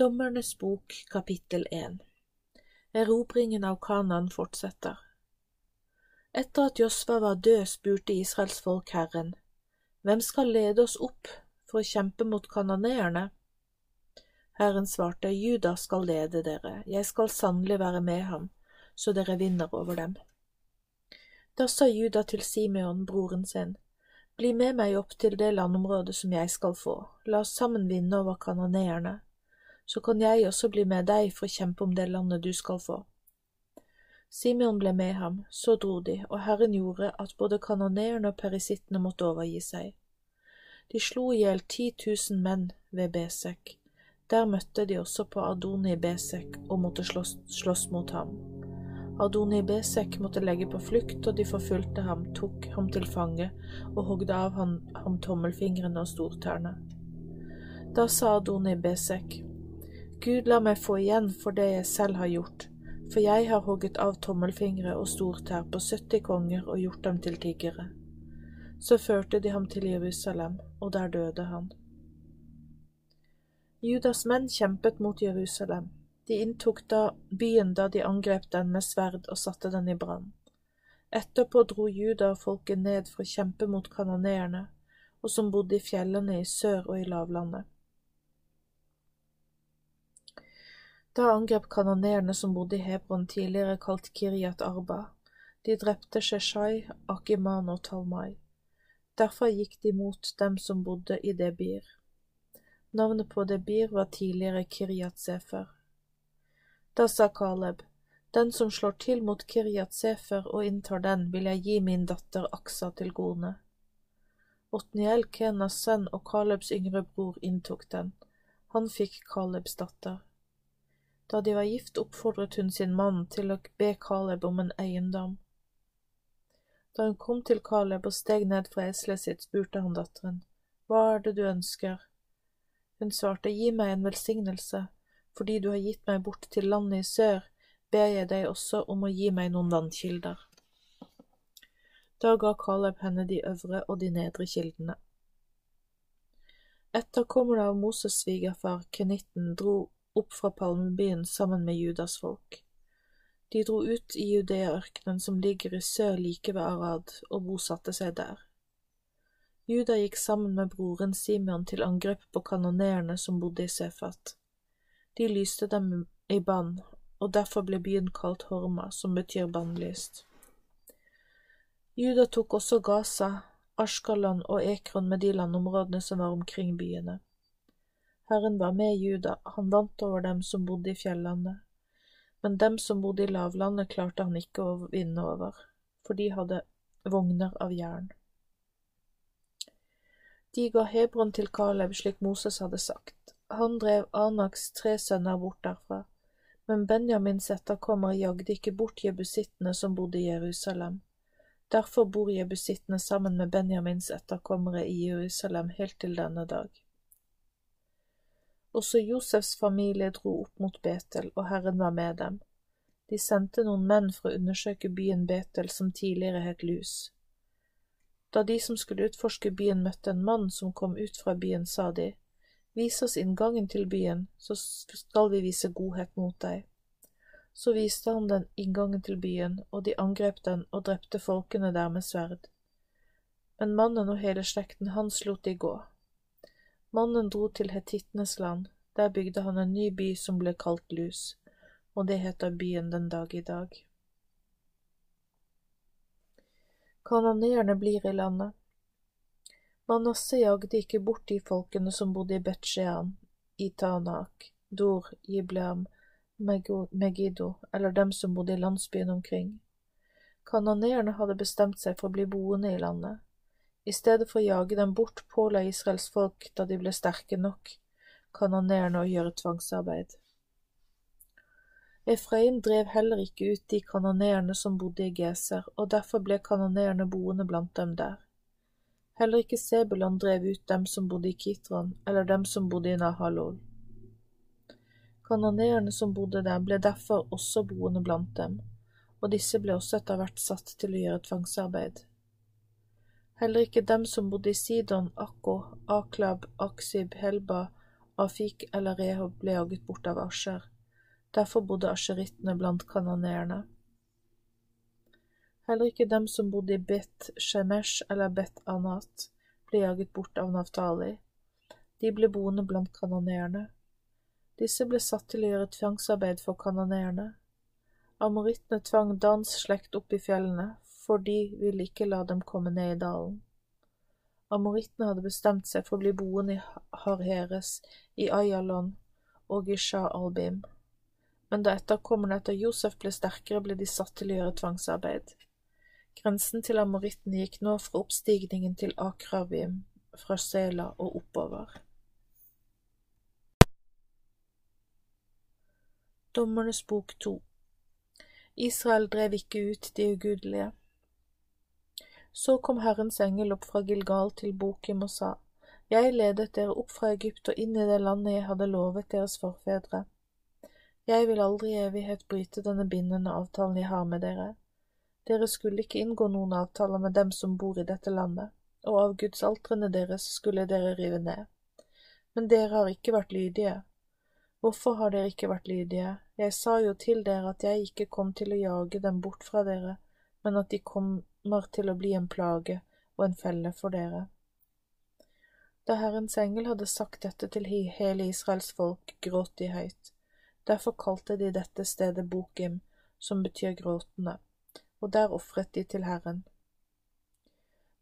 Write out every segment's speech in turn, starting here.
Dommernes bok kapittel 1 Erobringen av Kanan fortsetter. Etter at Josva var død, spurte Israels folk Herren, Hvem skal lede oss opp for å kjempe mot kanoneerne? Herren svarte, Juda skal lede dere, jeg skal sannelig være med ham, så dere vinner over dem. Da sa Juda til Simeon, broren sin, Bli med meg opp til det landområdet som jeg skal få, la oss sammen vinne over kanoneerne så kan jeg også bli med deg for å kjempe om det landet du skal få. Simeon ble med ham, så dro de, og Herren gjorde at både kanoneerne og perisittene måtte overgi seg. De slo i hjel ti tusen menn ved Besek. Der møtte de også på Adoni Besek og måtte slåss, slåss mot ham. Adoni Besek måtte legge på flukt, og de forfulgte ham, tok ham til fange og hogde av ham, ham tommelfingrene og stortærne. Da sa Adoni Besek, Gud la meg få igjen for det jeg selv har gjort, for jeg har hogget av tommelfingre og stortær på 70 konger og gjort dem til tiggere. Så førte de ham til Jerusalem, og der døde han. Judas menn kjempet mot Jerusalem. De inntok da byen da de angrep den med sverd og satte den i brann. Etterpå dro Juda og folket ned for å kjempe mot kanoneerne, og som bodde i fjellene i sør og i lavlandet. Da angrep kanonerene som bodde i Hebron, tidligere kalt Kiryat Arba. De drepte Sheshai, Akiman og Talmai. Derfor gikk de mot dem som bodde i Debir. Navnet på Debir var tidligere Kiryat Sefer. Da sa Kaleb, den som slår til mot Kiryat Sefer og inntar den, vil jeg gi min datter Aksa til gode. Otniel, Kenas sønn og Kalebs yngre bror, inntok den. Han fikk Kalebs datter. Da de var gift, oppfordret hun sin mann til å be Caleb om en eiendom. Da hun kom til Caleb og steg ned fra eselet sitt, spurte han datteren, Hva er det du ønsker? Hun svarte, Gi meg en velsignelse, fordi du har gitt meg bort til landet i sør, ber jeg deg også om å gi meg noen vannkilder. Da ga Caleb henne de øvre og de nedre kildene. Etterkommerne av Moses' svigerfar Kenitten dro opp fra Palmebyen sammen med Judas folk. De dro ut i Judeaørkenen som ligger i sør like ved Arad, og bosatte seg der. Juda gikk sammen med broren Simeon til angrep på kanonerene som bodde i Sefat. De lyste dem i bann, og derfor ble byen kalt Horma, som betyr bannlyst. Juda tok også Gaza, Ashkalon og Ekron med de landområdene som var omkring byene. Herren var med Juda, han vant over dem som bodde i fjellandet. Men dem som bodde i lavlandet, klarte han ikke å vinne over, for de hadde vogner av jern. De ga Hebron til Kaleb slik Moses hadde sagt. Han drev Anaks tre sønner bort derfra, men Benjamins etterkommere jagde ikke bort jebusittene som bodde i Jerusalem. Derfor bor jebusittene sammen med Benjamins etterkommere i Jerusalem helt til denne dag. Også Josefs familie dro opp mot Betel, og Herren var med dem. De sendte noen menn for å undersøke byen Betel, som tidligere het Lus. Da de som skulle utforske byen, møtte en mann som kom ut fra byen, sa de, Vis oss inngangen til byen, så skal vi vise godhet mot deg. Så viste han den inngangen til byen, og de angrep den og drepte folkene der med sverd. Men mannen og hele slekten hans lot de gå. Mannen dro til hetittenes land, der bygde han en ny by som ble kalt Lus, og det heter byen den dag i dag. Kanoneerne blir i landet. Manasseh jagde ikke bort de folkene som bodde i Betsjean, i Tanak, Dor, Jibleam, Megiddo eller dem som bodde i landsbyen omkring. Kanoneerne hadde bestemt seg for å bli boende i landet. I stedet for å jage dem bort påla Israels folk, da de ble sterke nok, kanoneerne å gjøre tvangsarbeid. Efraim drev heller ikke ut de kanoneerne som bodde i Geser, og derfor ble kanoneerne boende blant dem der. Heller ikke Sebulon drev ut dem som bodde i Kitron, eller dem som bodde i Nahalol. Kanonerene som bodde der, ble derfor også boende blant dem, og disse ble også etter hvert satt til å gjøre tvangsarbeid. Heller ikke dem som bodde i Sidon, Akko, Aklab, Aksib, Helba, Afik eller Rehob ble jaget bort av Asher. Derfor bodde asjerittene blant kanoneerne. Heller ikke dem som bodde i Bet Shemesh eller Bet Anat, ble jaget bort av Naftali. De ble boende blant kanoneerne. Disse ble satt til å gjøre tvangsarbeid for kanoneerne. Amorittene tvang Dans slekt opp i fjellene, for de ville ikke la dem komme ned i dalen. Amorittene hadde bestemt seg for å bli boende i Harheres, i Ayalon og i Shah Albim. Men da etterkommerne etter Josef ble sterkere, ble de satt til å gjøre tvangsarbeid. Grensen til amorittene gikk nå fra oppstigningen til Akrabim, fra Sela og oppover. Dommernes bok to Israel drev ikke ut de ugudelige. Så kom Herrens engel opp fra Gilgal til Bokim og sa, Jeg ledet dere opp fra Egypt og inn i det landet jeg hadde lovet deres forfedre. Jeg vil aldri i evighet bryte denne bindende avtalen jeg har med dere. Dere skulle ikke inngå noen avtaler med dem som bor i dette landet, og av gudsaltrene deres skulle dere rive ned. Men dere har ikke vært lydige. Hvorfor har dere ikke vært lydige? Jeg sa jo til dere at jeg ikke kom til å jage dem bort fra dere, men at de kommer til å bli en plage og en felle for dere. Da Herrens engel hadde sagt dette til hele Israels folk, gråt de høyt. Derfor kalte de dette stedet Bokim, som betyr gråtende, og der ofret de til Herren.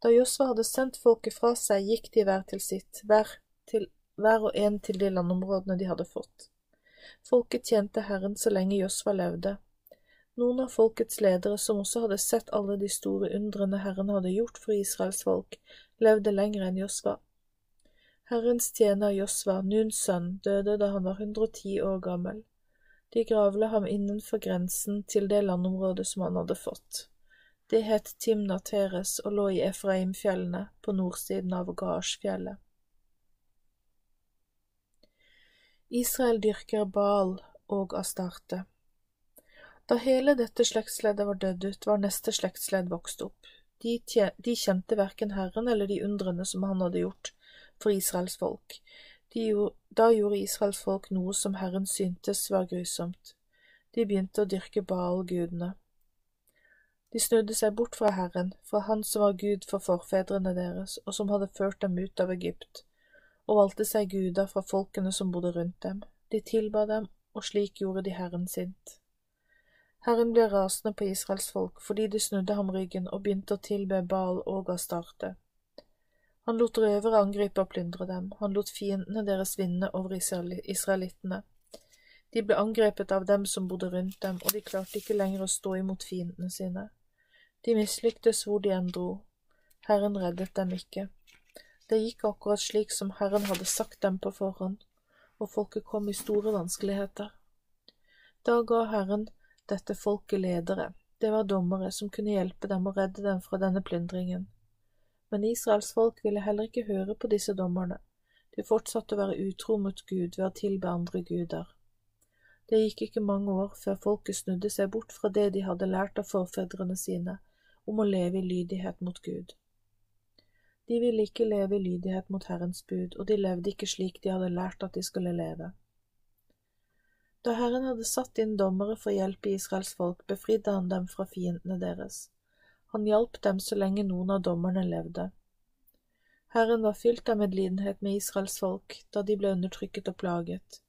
Da Josva hadde sendt folket fra seg, gikk de hver til sitt, hver, til, hver og en til de landområdene de hadde fått. Folket tjente Herren så lenge Josva levde, noen av folkets ledere, som også hadde sett alle de store undrene Herren hadde gjort for Israels folk, levde lenger enn Josva. Herrens tjener Josva, Nuns sønn, døde da han var 110 år gammel. De gravla ham innenfor grensen til det landområdet som han hadde fått. Det het Timna Teres og lå i Efraimfjellene på nordsiden av Garsfjellet. Israel dyrker Baal og Astarte. Da hele dette slektsleddet var dødd ut, var neste slektsledd vokst opp. De, de kjente verken Herren eller de undrene som han hadde gjort for Israels folk. Gjorde, da gjorde Israels folk noe som Herren syntes var grusomt. De begynte å dyrke Baal-gudene. De snudde seg bort fra Herren, fra Han som var Gud for forfedrene deres, og som hadde ført dem ut av Egypt, og valgte seg guder fra folkene som bodde rundt dem. De tilba dem, og slik gjorde de Herren sint. Herren ble rasende på Israels folk fordi de snudde ham ryggen og begynte å tilbe Baal og Astarte. Han lot røvere angripe og plyndre dem, han lot fiendene deres vinne over israelittene. De ble angrepet av dem som bodde rundt dem, og de klarte ikke lenger å stå imot fiendene sine. De mislyktes hvor de enn dro. Herren reddet dem ikke. Det gikk akkurat slik som Herren hadde sagt dem på forhånd, og folket kom i store vanskeligheter. Da ga Herren dette folket ledere, det var dommere som kunne hjelpe dem og redde dem fra denne plyndringen. Men Israels folk ville heller ikke høre på disse dommerne, de fortsatte å være utro mot Gud ved å tilbe andre guder. Det gikk ikke mange år før folket snudde seg bort fra det de hadde lært av forfedrene sine om å leve i lydighet mot Gud. De ville ikke leve i lydighet mot Herrens bud, og de levde ikke slik de hadde lært at de skulle leve. Da Herren hadde satt inn dommere for å hjelpe Israels folk, befridde han dem fra fiendene deres. Han hjalp dem så lenge noen av dommerne levde. Herren var fylt av medlidenhet med Israels folk da de ble undertrykket og plaget.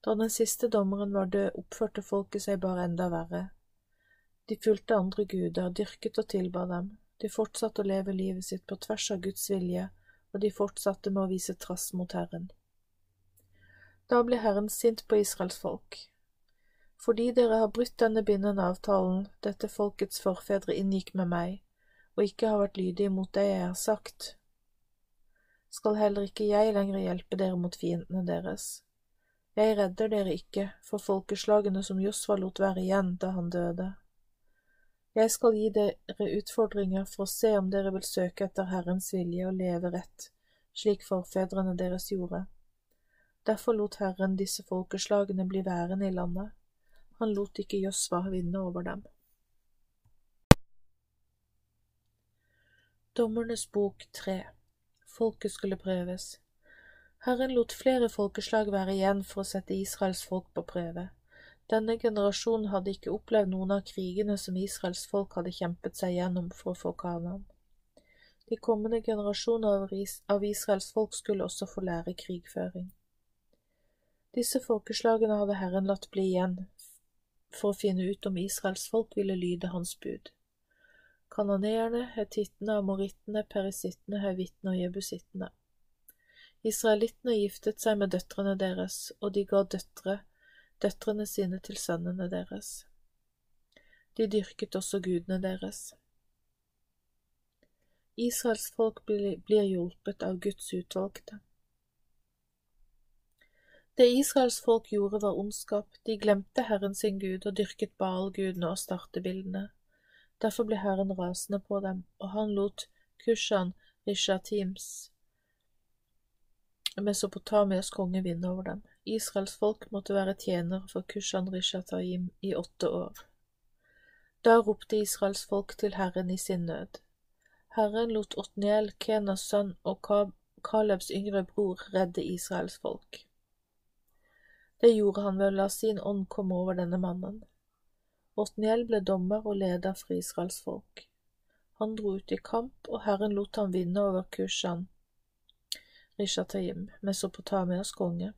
Da den siste dommeren var død, oppførte folket seg bare enda verre. De fulgte andre guder, dyrket og tilba dem, de fortsatte å leve livet sitt på tvers av Guds vilje, og de fortsatte med å vise trass mot Herren. Da ble Herren sint på Israels folk. Fordi dere har brutt denne bindende avtalen dette folkets forfedre inngikk med meg, og ikke har vært lydige mot det jeg har sagt, skal heller ikke jeg lenger hjelpe dere mot fiendene deres. Jeg redder dere ikke for folkeslagene som Josfa lot være igjen da han døde. Jeg skal gi dere utfordringer for å se om dere vil søke etter Herrens vilje og leve rett, slik forfedrene deres gjorde. Derfor lot Herren disse folkeslagene bli værende i landet. Han lot ikke Josva vinne over dem. Dommernes bok tre Folket skulle prøves. Herren lot flere folkeslag være igjen for å sette Israels folk på prøve. Denne generasjonen hadde ikke opplevd noen av krigene som Israels folk hadde kjempet seg gjennom for å få Kanaan. De kommende generasjoner av Israels folk skulle også få lære krigføring. Disse folkeslagene hadde Herren latt bli igjen for å finne ut om Israels folk ville lyde hans bud. Kanoneerne, hetittene, amorittene, perisittene, hevittene og jebusittene. Israelittene giftet seg med døtrene deres, og de ga døtre, døtrene sine til sønnene deres. De dyrket også gudene deres. Israels folk blir hjulpet av Guds utvalgte. Det Israels folk gjorde var ondskap, de glemte Herren sin Gud og dyrket Baal-gudene og startebildene. Derfor ble Herren rasende på dem, og han lot Kushan Rishatims Mesopotamias konge vinne over dem. Israels folk måtte være tjenere for Kushan Rishatayim i åtte år. Da ropte Israels folk til Herren i sin nød. Herren lot Otniel, Kenas sønn og Kalebs yngre bror, redde Israels folk. Det gjorde han ved å la sin ånd komme over denne mannen. Otniel ble dommer og leder for Israels folk. Han dro ut i kamp, og Herren lot ham vinne over Kushan, Rishatayim, Mesopotamias konge.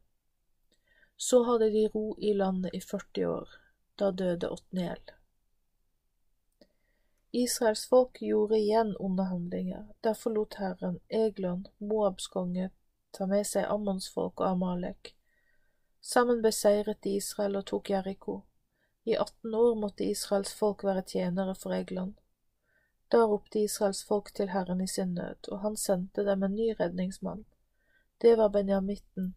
Så hadde de ro i landet i 40 år. Da døde Otniel. Israels folk gjorde igjen onde handlinger, derfor lot Herren Eglon, Moabs konge, ta med seg Ammons folk og Amalek. Sammen beseiret de Israel og tok Jeriko. I 18 år måtte Israels folk være tjenere for Eglon. Da ropte Israels folk til Herren i sin nød, og han sendte dem en ny redningsmann. Det var Benjamitten,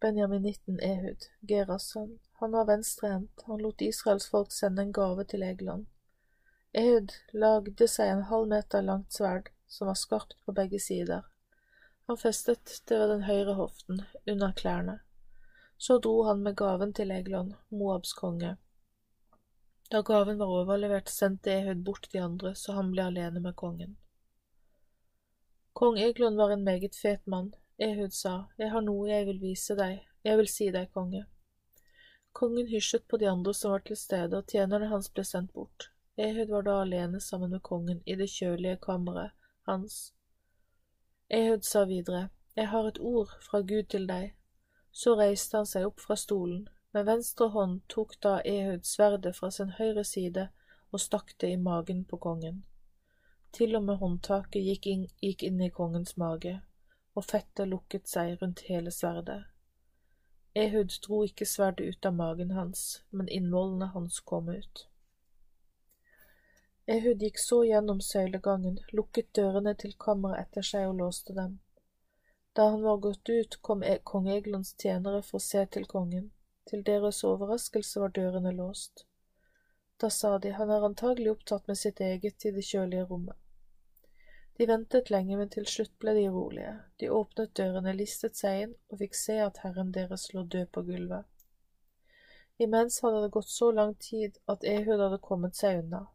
Benjaminitten Ehud, Geras sønn. Han var venstrehendt, han lot Israels folk sende en gave til Eglon. Ehud lagde seg en halv meter langt sverd som var skarpt på begge sider. Han festet det ved den høyre hoften, under klærne. Så dro han med gaven til Eglon, Moabs konge. Da gaven var overlevert, sendte Ehud bort de andre, så han ble alene med kongen. Kong Eglon var en meget fet mann. Ehud sa, Jeg har noe jeg vil vise deg, jeg vil si deg, konge. Kongen hysjet på de andre som var til stede, og tjenerne hans ble sendt bort. Ehud var da alene sammen med kongen i det kjølige kammeret hans. Ehud sa videre, Jeg har et ord fra Gud til deg. Så reiste han seg opp fra stolen. Med venstre hånd tok da Ehud sverdet fra sin høyre side og stakk det i magen på kongen. Til og med håndtaket gikk inn, gikk inn i kongens mage, og fettet lukket seg rundt hele sverdet. Ehud dro ikke sverdet ut av magen hans, men innvollene hans kom ut. Ehud gikk så gjennom søylegangen, lukket dørene til kammeret etter seg og låste dem. Da han var gått ut, kom e kong Eglons tjenere for å se til kongen. Til deres overraskelse var dørene låst. Da sa de, han er antagelig opptatt med sitt eget i det kjølige rommet. De ventet lenge, men til slutt ble de rolige. De åpnet dørene, listet seg inn og fikk se at herren deres lå død på gulvet. Imens hadde det gått så lang tid at Ehud hadde kommet seg unna.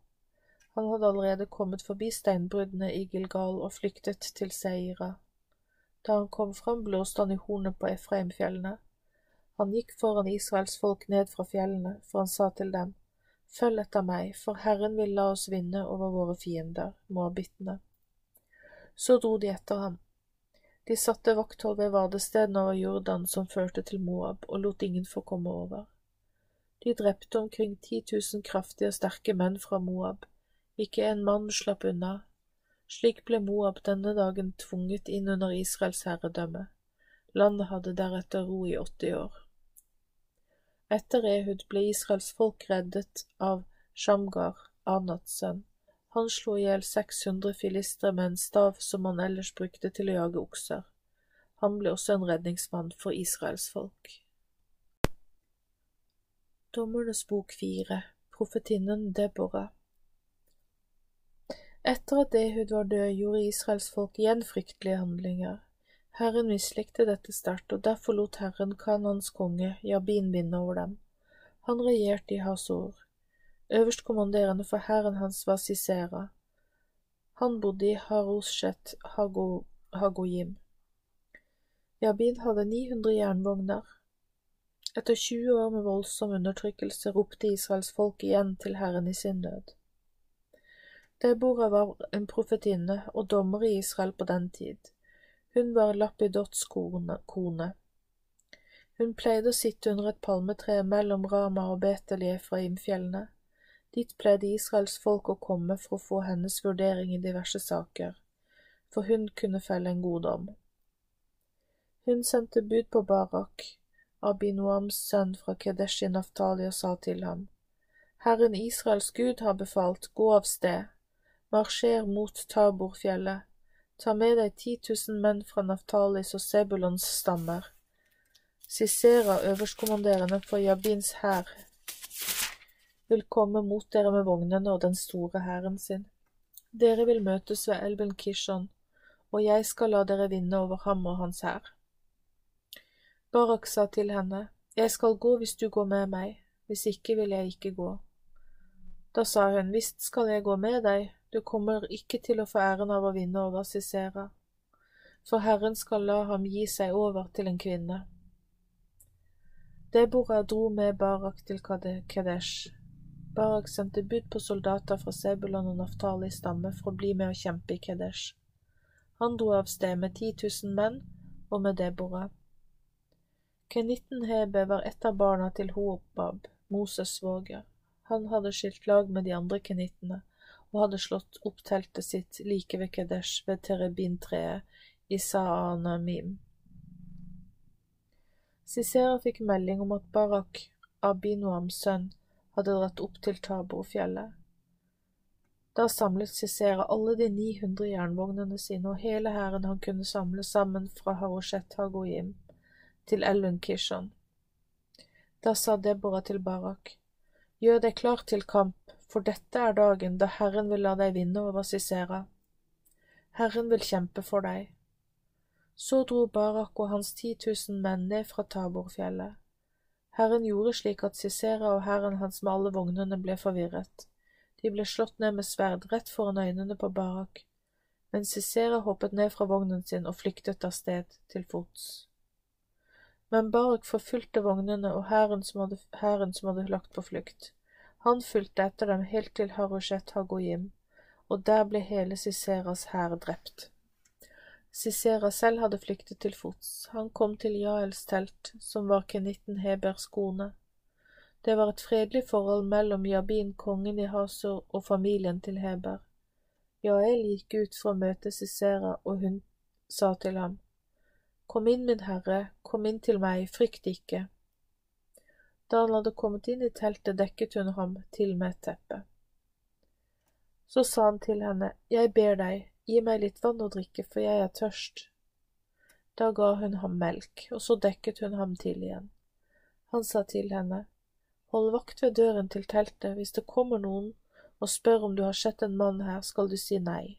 Han hadde allerede kommet forbi steinbruddene i Gilgal og flyktet til Seira. Da han kom fram, blåste han i hornet på Efraimfjellene. Han gikk foran Israels folk ned fra fjellene, for han sa til dem, Følg etter meg, for Herren vil la oss vinne over våre fiender, moabittene. Så dro de etter ham. De satte vakthold ved vadestedene over Jordan som førte til Moab, og lot ingen få komme over. De drepte omkring ti tusen kraftige og sterke menn fra Moab, ikke en mann slapp unna. Slik ble Moab denne dagen tvunget inn under Israels herredømme. Landet hadde deretter ro i 80 år. Etter Ehud ble Israels folk reddet av Shamgar, Anats sønn. Han slo i hjel 600 filistre med en stav som han ellers brukte til å jage okser. Han ble også en redningsmann for Israels folk. Dommernes bok fire Profetinnen Deborah etter at Ehud var død, gjorde Israels folk igjen fryktelige handlinger. Herren mislikte dette sterkt, og derfor lot Herren Kanans konge Jabin vinne over dem. Han regjerte i Hasor. Øverstkommanderende for hæren hans var Sisera. Han bodde i Haroshet Hagoyim. Jabin hadde 900 jernvogner. Etter 20 år med voldsom undertrykkelse ropte Israels folk igjen til Herren i sin nød. Deborah var en profetinne og dommer i Israel på den tid. Hun var Lapidots kone. Hun pleide å sitte under et palmetre mellom Rama og Betel i Efraimfjellene. Dit pleide Israels folk å komme for å få hennes vurdering i diverse saker, for hun kunne felle en god dom. Hun sendte bud på Barak, Abinoams sønn fra Kedeshi Naftali, og sa til ham, Herren Israels Gud har befalt, gå av sted, marsjer mot Taborfjellet, ta med deg ti tusen menn fra Naftalis og Sebulons stammer. Sisera, øverstkommanderende for Jabins hær, vil komme mot dere med vognene og den store hæren sin. Dere vil møtes ved elven Kishon, og jeg skal la dere vinne over ham og hans hær. Barak sa til henne, Jeg skal gå hvis du går med meg, hvis ikke vil jeg ikke gå. Da sa hun, Visst skal jeg gå med deg, du kommer ikke til å få æren av å vinne over Sisera, for Herren skal la ham gi seg over til en kvinne. Deborah dro med Barak til Kadesh, Barak sendte bud på soldater fra Sebulon og Naftali stamme for å bli med og kjempe i Kadesh. Han dro av sted med ti tusen menn og med Deborah. Kenitten Hebe var et av barna til Hobab, Moses' svoger. Han hadde skilt lag med de andre kenittene og hadde slått opp teltet sitt like ved Kedesh ved Terebintreet i Saanamim. Sisera fikk melding om at Barak, Abinoams sønn, hadde dratt opp til Taborfjellet. Da samlet Sisera alle de 900 jernvognene sine og hele hæren han kunne samle sammen fra Haroshet Hagoyim til elven Kishon. Da sa Deborah til Barak, Gjør deg klar til kamp, for dette er dagen da Herren vil la deg vinne over Sisera. Herren vil kjempe for deg. Så dro Barak og hans ti tusen menn ned fra Taborfjellet. Herren gjorde slik at Sisera og hæren hans med alle vognene ble forvirret. De ble slått ned med sverd rett foran øynene på Barak, men Sisera hoppet ned fra vognen sin og flyktet av sted til fots. Men Barak forfulgte vognene og hæren som, som, hadde lagt på flukt. Han fulgte etter dem helt til Harosjet Hagoyim, og der ble hele Siseras hær drept. Sisera selv hadde flyktet til fots. Han kom til Jaels telt, som var kenitten Hebers kone. Det var et fredelig forhold mellom Jabin, kongen i Hasor, og familien til Heber. Jael gikk ut for å møte Sisera, og hun sa til ham, Kom inn, min herre, kom inn til meg, frykt ikke. Da han hadde kommet inn i teltet, dekket hun ham til med et teppe. Så sa han til henne, Jeg ber deg, Gi meg litt vann å drikke, for jeg er tørst. Da ga hun ham melk, og så dekket hun ham til igjen. Han sa til henne, Hold vakt ved døren til teltet, hvis det kommer noen og spør om du har sett en mann her, skal du si nei.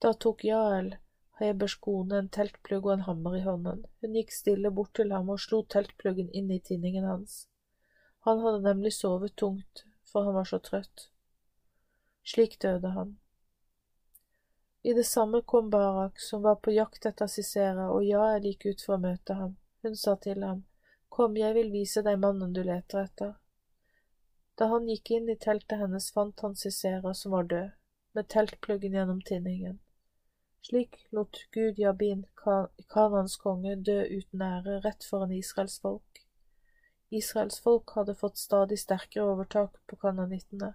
Da tok Jael, Hebers kone, en teltplugg og en hammer i hånden. Hun gikk stille bort til ham og slo teltpluggen inn i tinningen hans. Han hadde nemlig sovet tungt, for han var så trøtt. Slik døde han. I det samme kom Barak, som var på jakt etter Sisera, og Jael gikk ut for å møte ham. Hun sa til ham, Kom, jeg vil vise deg mannen du leter etter. Da han gikk inn i teltet hennes, fant han Sisera, som var død, med teltpluggen gjennom tinningen. Slik lot Gud Jabin, Kanans konge, dø uten ære rett foran Israels folk. Israels folk hadde fått stadig sterkere overtak på kananittene.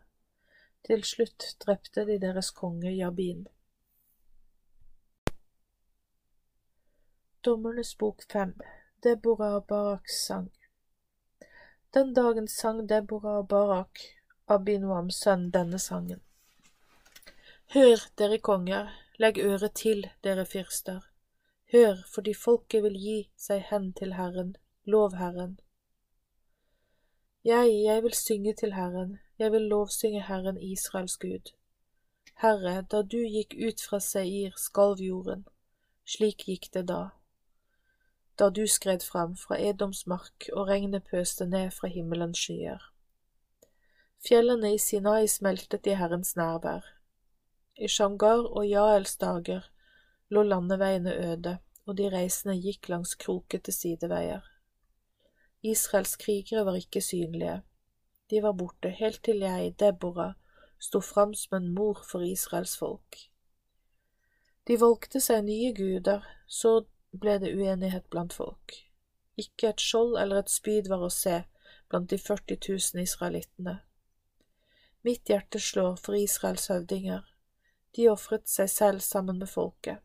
Til slutt drepte de deres konge Jabin. Dommernes bok fem Deborah Baraks sang Den dagen sang Deborah og Barak, Abinoams sønn, denne sangen. Hør, dere konger, legg øret til, dere fyrster. Hør, fordi folket vil gi seg hen til Herren, lov Herren. Jeg, jeg vil synge til Herren, jeg vil lovsynge Herren Israels Gud. Herre, da du gikk ut fra Seir, skalv jorden. Slik gikk det da da du skred fram fra Edoms mark og regnet pøste ned fra himmelens skyer. Fjellene i Sinai smeltet i Herrens nærvær. I Shamgar og Jaels dager lå landeveiene øde, og de reisende gikk langs krokete sideveier. Israels krigere var ikke synlige. De var borte helt til jeg, Deborah, sto fram som en mor for Israels folk. De valgte seg nye guder, så ble det uenighet blant folk. Ikke et skjold eller et spyd var å se blant de 40 000 israelittene. Mitt hjerte slår for Israels høvdinger, de ofret seg selv sammen med folket.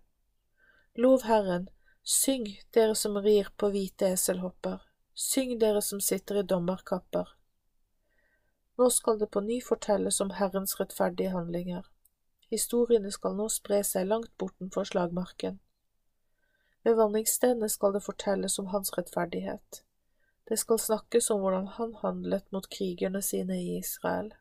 Lov Herren, syng dere som rir på hvite eselhopper, syng dere som sitter i dommerkapper. Nå skal det på ny fortelles om Herrens rettferdige handlinger. Historiene skal nå spre seg langt bortenfor slagmarken. Ved vanningsstedene skal det fortelles om hans rettferdighet. Det skal snakkes om hvordan han handlet mot krigerne sine i Israel.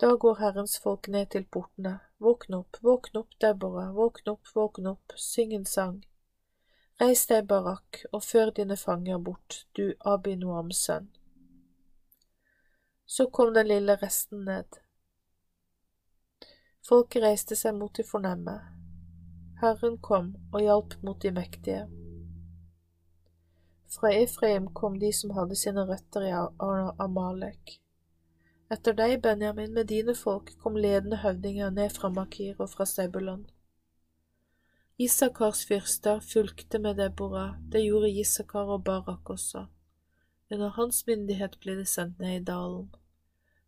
Da går Herrens folk ned til portene. Våkn opp, våkn opp, Deborah, våkn opp, våkn opp, syng en sang. Reis deg, Barak, og før dine fanger bort, du Abinoams sønn. Så kom den lille resten ned. Folket reiste seg mot de fornemme. Herren kom og hjalp mot de mektige. Fra Efraim kom de som hadde sine røtter i Amalek. Etter deg, Benjamin, med dine folk, kom ledende høvdinger ned fra Makir og fra Sebulon. Isakars fyrster fulgte med Deborah, det gjorde Isakar og Barak også. Under hans myndighet ble de sendt ned i dalen.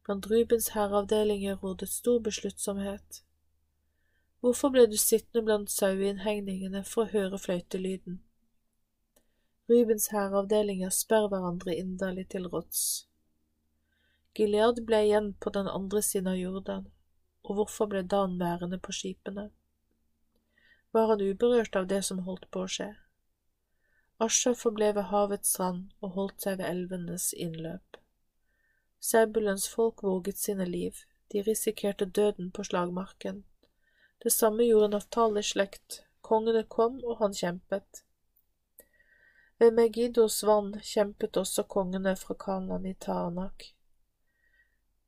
Blant Rubens hæravdelinger rådet stor besluttsomhet. Hvorfor ble du sittende blant saueinnhegningene for å høre fløytelyden? Rubens hæravdelinger spør hverandre inderlig til råds. Gilead ble igjen på den andre siden av Jordan, og hvorfor ble Dan værende på skipene? Var han uberørt av det som holdt på å skje? Asher forble ved havets strand og holdt seg ved elvenes innløp. Sebulens folk våget sine liv, de risikerte døden på slagmarken. Det samme gjorde Naftalis slekt, kongene kom og han kjempet. Ved Megiddos vann kjempet også kongene fra Kanan i Tanak.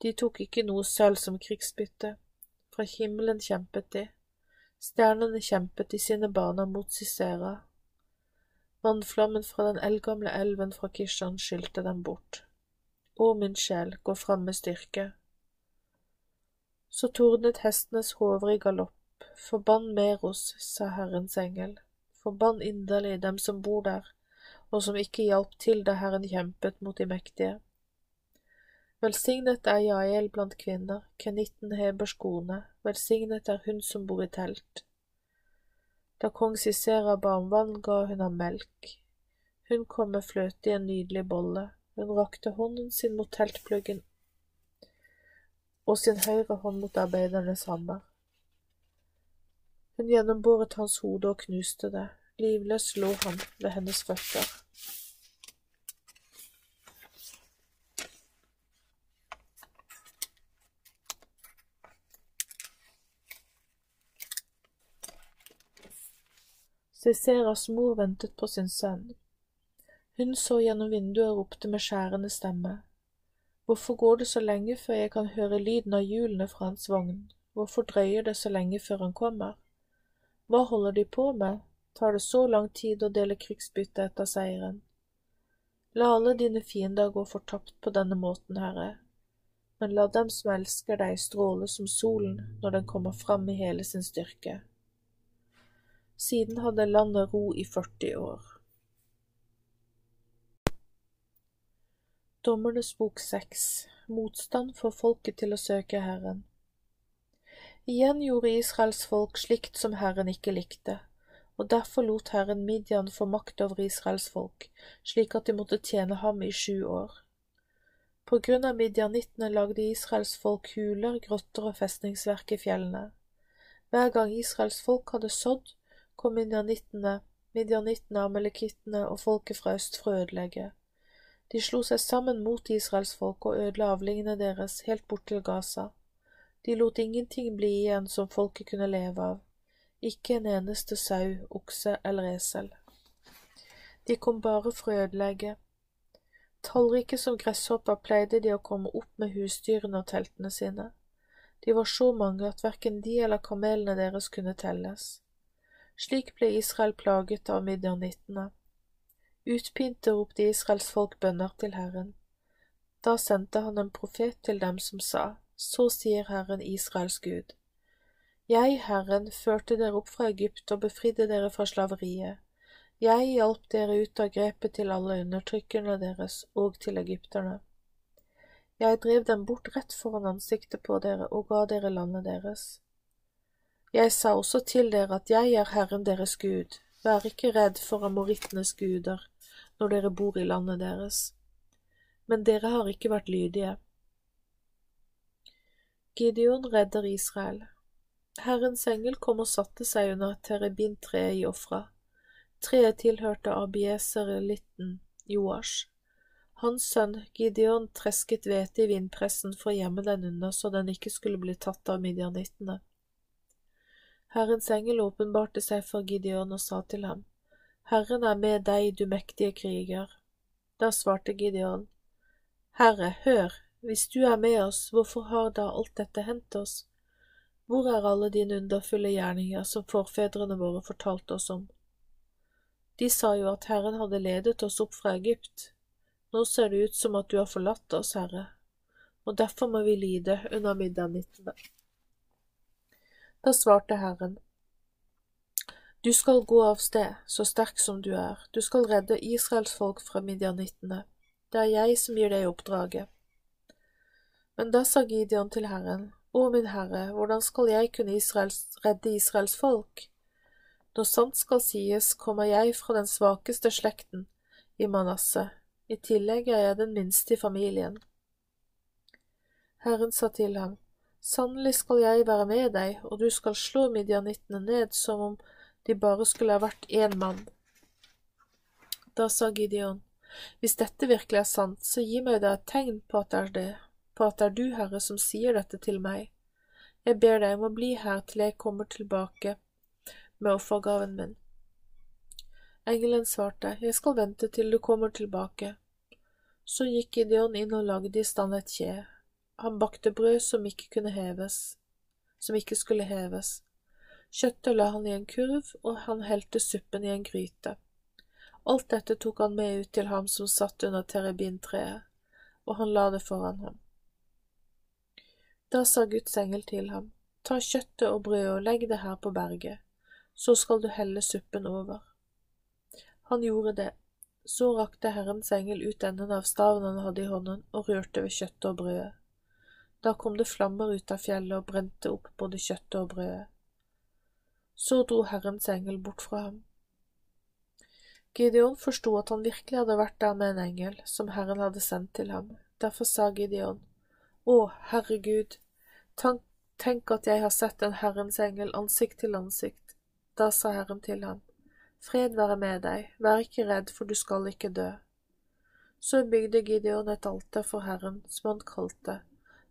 De tok ikke noe sølv som krigsbytte. Fra himmelen kjempet de. Stjernene kjempet i sine baner mot Sisera. Vannflammen fra den eldgamle elven fra Kishan skylte dem bort. Å, min sjel, gå fram med styrke. Så tordnet hestenes hover i galopp. Forbann Meros, sa Herrens engel. Forbann inderlig dem som bor der, og som ikke hjalp til da Herren kjempet mot de mektige. Velsignet er Jael blant kvinner, kenitten Hebers kone, velsignet er hun som bor i telt. Da kong Sisera ba om vann, ga hun ham melk. Hun kom med fløte i en nydelig bolle, hun rakte hånden sin mot teltpluggen og sin høyre hånd mot arbeidernes hammer. Hun gjennomboret hans hode og knuste det, livløs lå han ved hennes føtter. Siseras mor ventet på sin sønn. Hun så gjennom vinduet og ropte med skjærende stemme. Hvorfor går det så lenge før jeg kan høre lyden av hjulene fra hans vogn, hvorfor drøyer det så lenge før han kommer? Hva holder de på med, tar det så lang tid å dele krigsbytte etter seieren? La alle dine fiender gå fortapt på denne måten, Herre, men la dem som elsker deg, stråle som solen når den kommer fram i hele sin styrke. Siden hadde landet ro i 40 år. Dommernes bok seks Motstand for folket til å søke Herren. Igjen gjorde Israels folk slikt som Herren ikke likte, og derfor lot Herren Midian få makt over Israels folk, slik at de måtte tjene ham i sju år. På grunn av midjanittene lagde Israels folk huler, grotter og festningsverk i fjellene. Hver gang Israels folk hadde sådd, kom midjanittene, midjanittene, amalekittene og folket fra øst for å ødelegge. De slo seg sammen mot Israels folk og ødela avlingene deres helt bort til Gaza. De lot ingenting bli igjen som folket kunne leve av, ikke en eneste sau, okse eller esel. De kom bare for å ødelegge. Tallrike som gresshopper pleide de å komme opp med husdyrene og teltene sine. De var så mange at verken de eller kamelene deres kunne telles. Slik ble Israel plaget av midjanittene. Utpinte ropte Israels folk bønner til Herren. Da sendte han en profet til dem som sa, Så sier Herren Israels Gud. Jeg, Herren, førte dere opp fra Egypt og befridde dere fra slaveriet. Jeg hjalp dere ut av grepet til alle undertrykkerne deres og til egypterne. Jeg drev dem bort rett foran ansiktet på dere og ga dere landet deres. Jeg sa også til dere at jeg er Herren deres Gud, vær ikke redd for amorittenes guder når dere bor i landet deres. Men dere har ikke vært lydige. Gideon redder Israel. Herrens engel kom og satte seg under terebintreet i Ofra. Treet tilhørte Abieser-litten Joash. Hans sønn Gideon tresket hvete i vindpressen for å gjemme den unna så den ikke skulle bli tatt av midjanittene. Herrens engel åpenbarte seg for Gideon og sa til ham, Herren er med deg, du mektige kriger. Da svarte Gideon, Herre, hør, hvis du er med oss, hvorfor har da alt dette hendt oss? Hvor er alle dine underfulle gjerninger som forfedrene våre fortalte oss om? De sa jo at Herren hadde ledet oss opp fra Egypt. Nå ser det ut som at du har forlatt oss, Herre, og derfor må vi lide under midnattene. Da svarte Herren, Du skal gå av sted, så sterk som du er, du skal redde Israels folk fra midjanittene. Det er jeg som gir deg oppdraget. Men da sa Gideon til Herren, Å min Herre, hvordan skal jeg kunne Israels, redde Israels folk? Når sant skal sies, kommer jeg fra den svakeste slekten i Manasseh, i tillegg er jeg den minste i familien. Herren sa til ham, Sannelig skal jeg være med deg, og du skal slå midjanittene ned som om de bare skulle ha vært én mann. Da sa Gideon, Hvis dette virkelig er sant, så gi meg da et tegn på at det er det, på at det er du, Herre, som sier dette til meg. Jeg ber deg om å bli her til jeg kommer tilbake med offergaven min. Engelen svarte, Jeg skal vente til du kommer tilbake. Så gikk Gideon inn og lagde i stand et kje. Han bakte brød som ikke kunne heves, som ikke skulle heves. Kjøttet la han i en kurv, og han helte suppen i en gryte. Alt dette tok han med ut til ham som satt under terabintreet, og han la det foran ham. Da sa Guds engel til ham, Ta kjøttet og brødet og legg det her på berget så skal du helle suppen over. Han gjorde det. Så rakte Herrens engel ut enden av staven han hadde i hånden, og rørte ved kjøttet og brødet. Da kom det flammer ut av fjellet og brente opp både kjøttet og brødet. Så dro Herrens engel bort fra ham. Gideon forsto at han virkelig hadde vært der med en engel som Herren hadde sendt til ham. Derfor sa Gideon, Å, Herregud, tenk at jeg har sett en Herrens engel ansikt til ansikt da sa Herren til ham, Fred være med deg, vær ikke redd, for du skal ikke dø. Så bygde Gideon et alter for Herren, som han kalte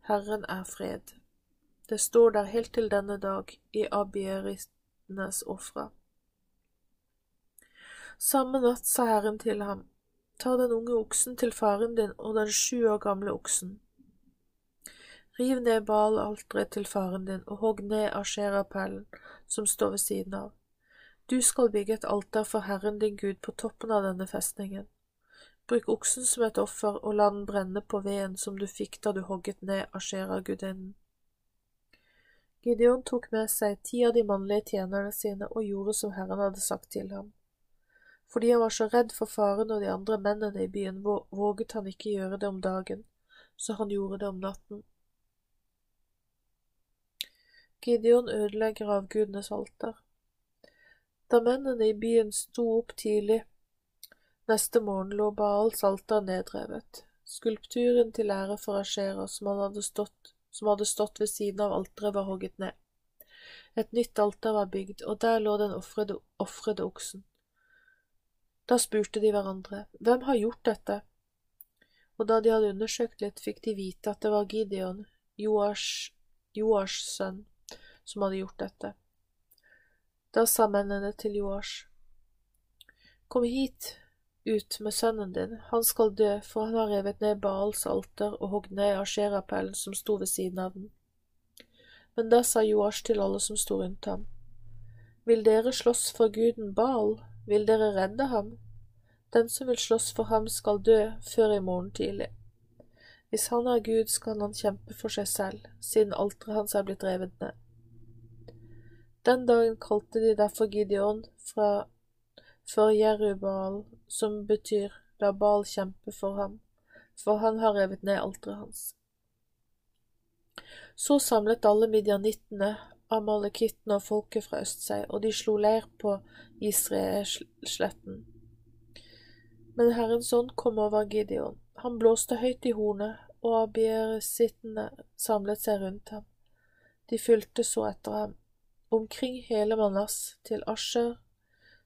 Herren er fred. Det står der helt til denne dag i abieristenes ofre. Samme natt sa Herren til ham, Ta den unge oksen til faren din og den sju år gamle oksen. Riv ned Baal-alteret til faren din og hogg ned Asherapellen som står ved siden av. Du skal bygge et alter for Herren din Gud på toppen av denne festningen. Bruk oksen som et offer og la den brenne på veden som du fikk da du hogget ned Ashera-gudinnen. Gideon tok med seg ti av de mannlige tjenerne sine og gjorde som Herren hadde sagt til ham. Fordi han var så redd for faren og de andre mennene i byen, våget han ikke gjøre det om dagen, så han gjorde det om natten. Gideon ødelegger avgudenes alter. Da mennene i byen sto opp tidlig neste morgen, lå Baals Salta nedrevet. Skulpturen til ære for Asjera som som hadde stått ved siden av alteret, var hogget ned. Et nytt alter var bygd, og der lå den ofrede oksen. Da spurte de hverandre, Hvem har gjort dette? Og da de hadde undersøkt litt, fikk de vite at det var Gideon, Joash sønn, som hadde gjort dette. Da sa mennene til Joash, Kom hit ut med sønnen din, han skal dø, for han har revet ned Baals alter og hogd ned Asherapellen som sto ved siden av den. Men da sa Joash til alle som sto rundt ham, Vil dere slåss for guden Baal, vil dere redde ham? Den som vil slåss for ham skal dø før i morgen tidlig. Hvis han er Gud, skal han kjempe for seg selv, siden alteret hans er blitt revet ned. Den dagen kalte de derfor Gideon fra for Jerubal, som betyr la Baal kjempe for ham, for han har revet ned alteret hans. Så samlet alle midjanittene, amalekittene og folket fra øst seg, og de slo leir på Israelsletten. Men Herrens ånd kom over Gideon. Han blåste høyt i hornet, og abiersittene samlet seg rundt ham. De fulgte så etter ham. Omkring hele Manas, til Asher,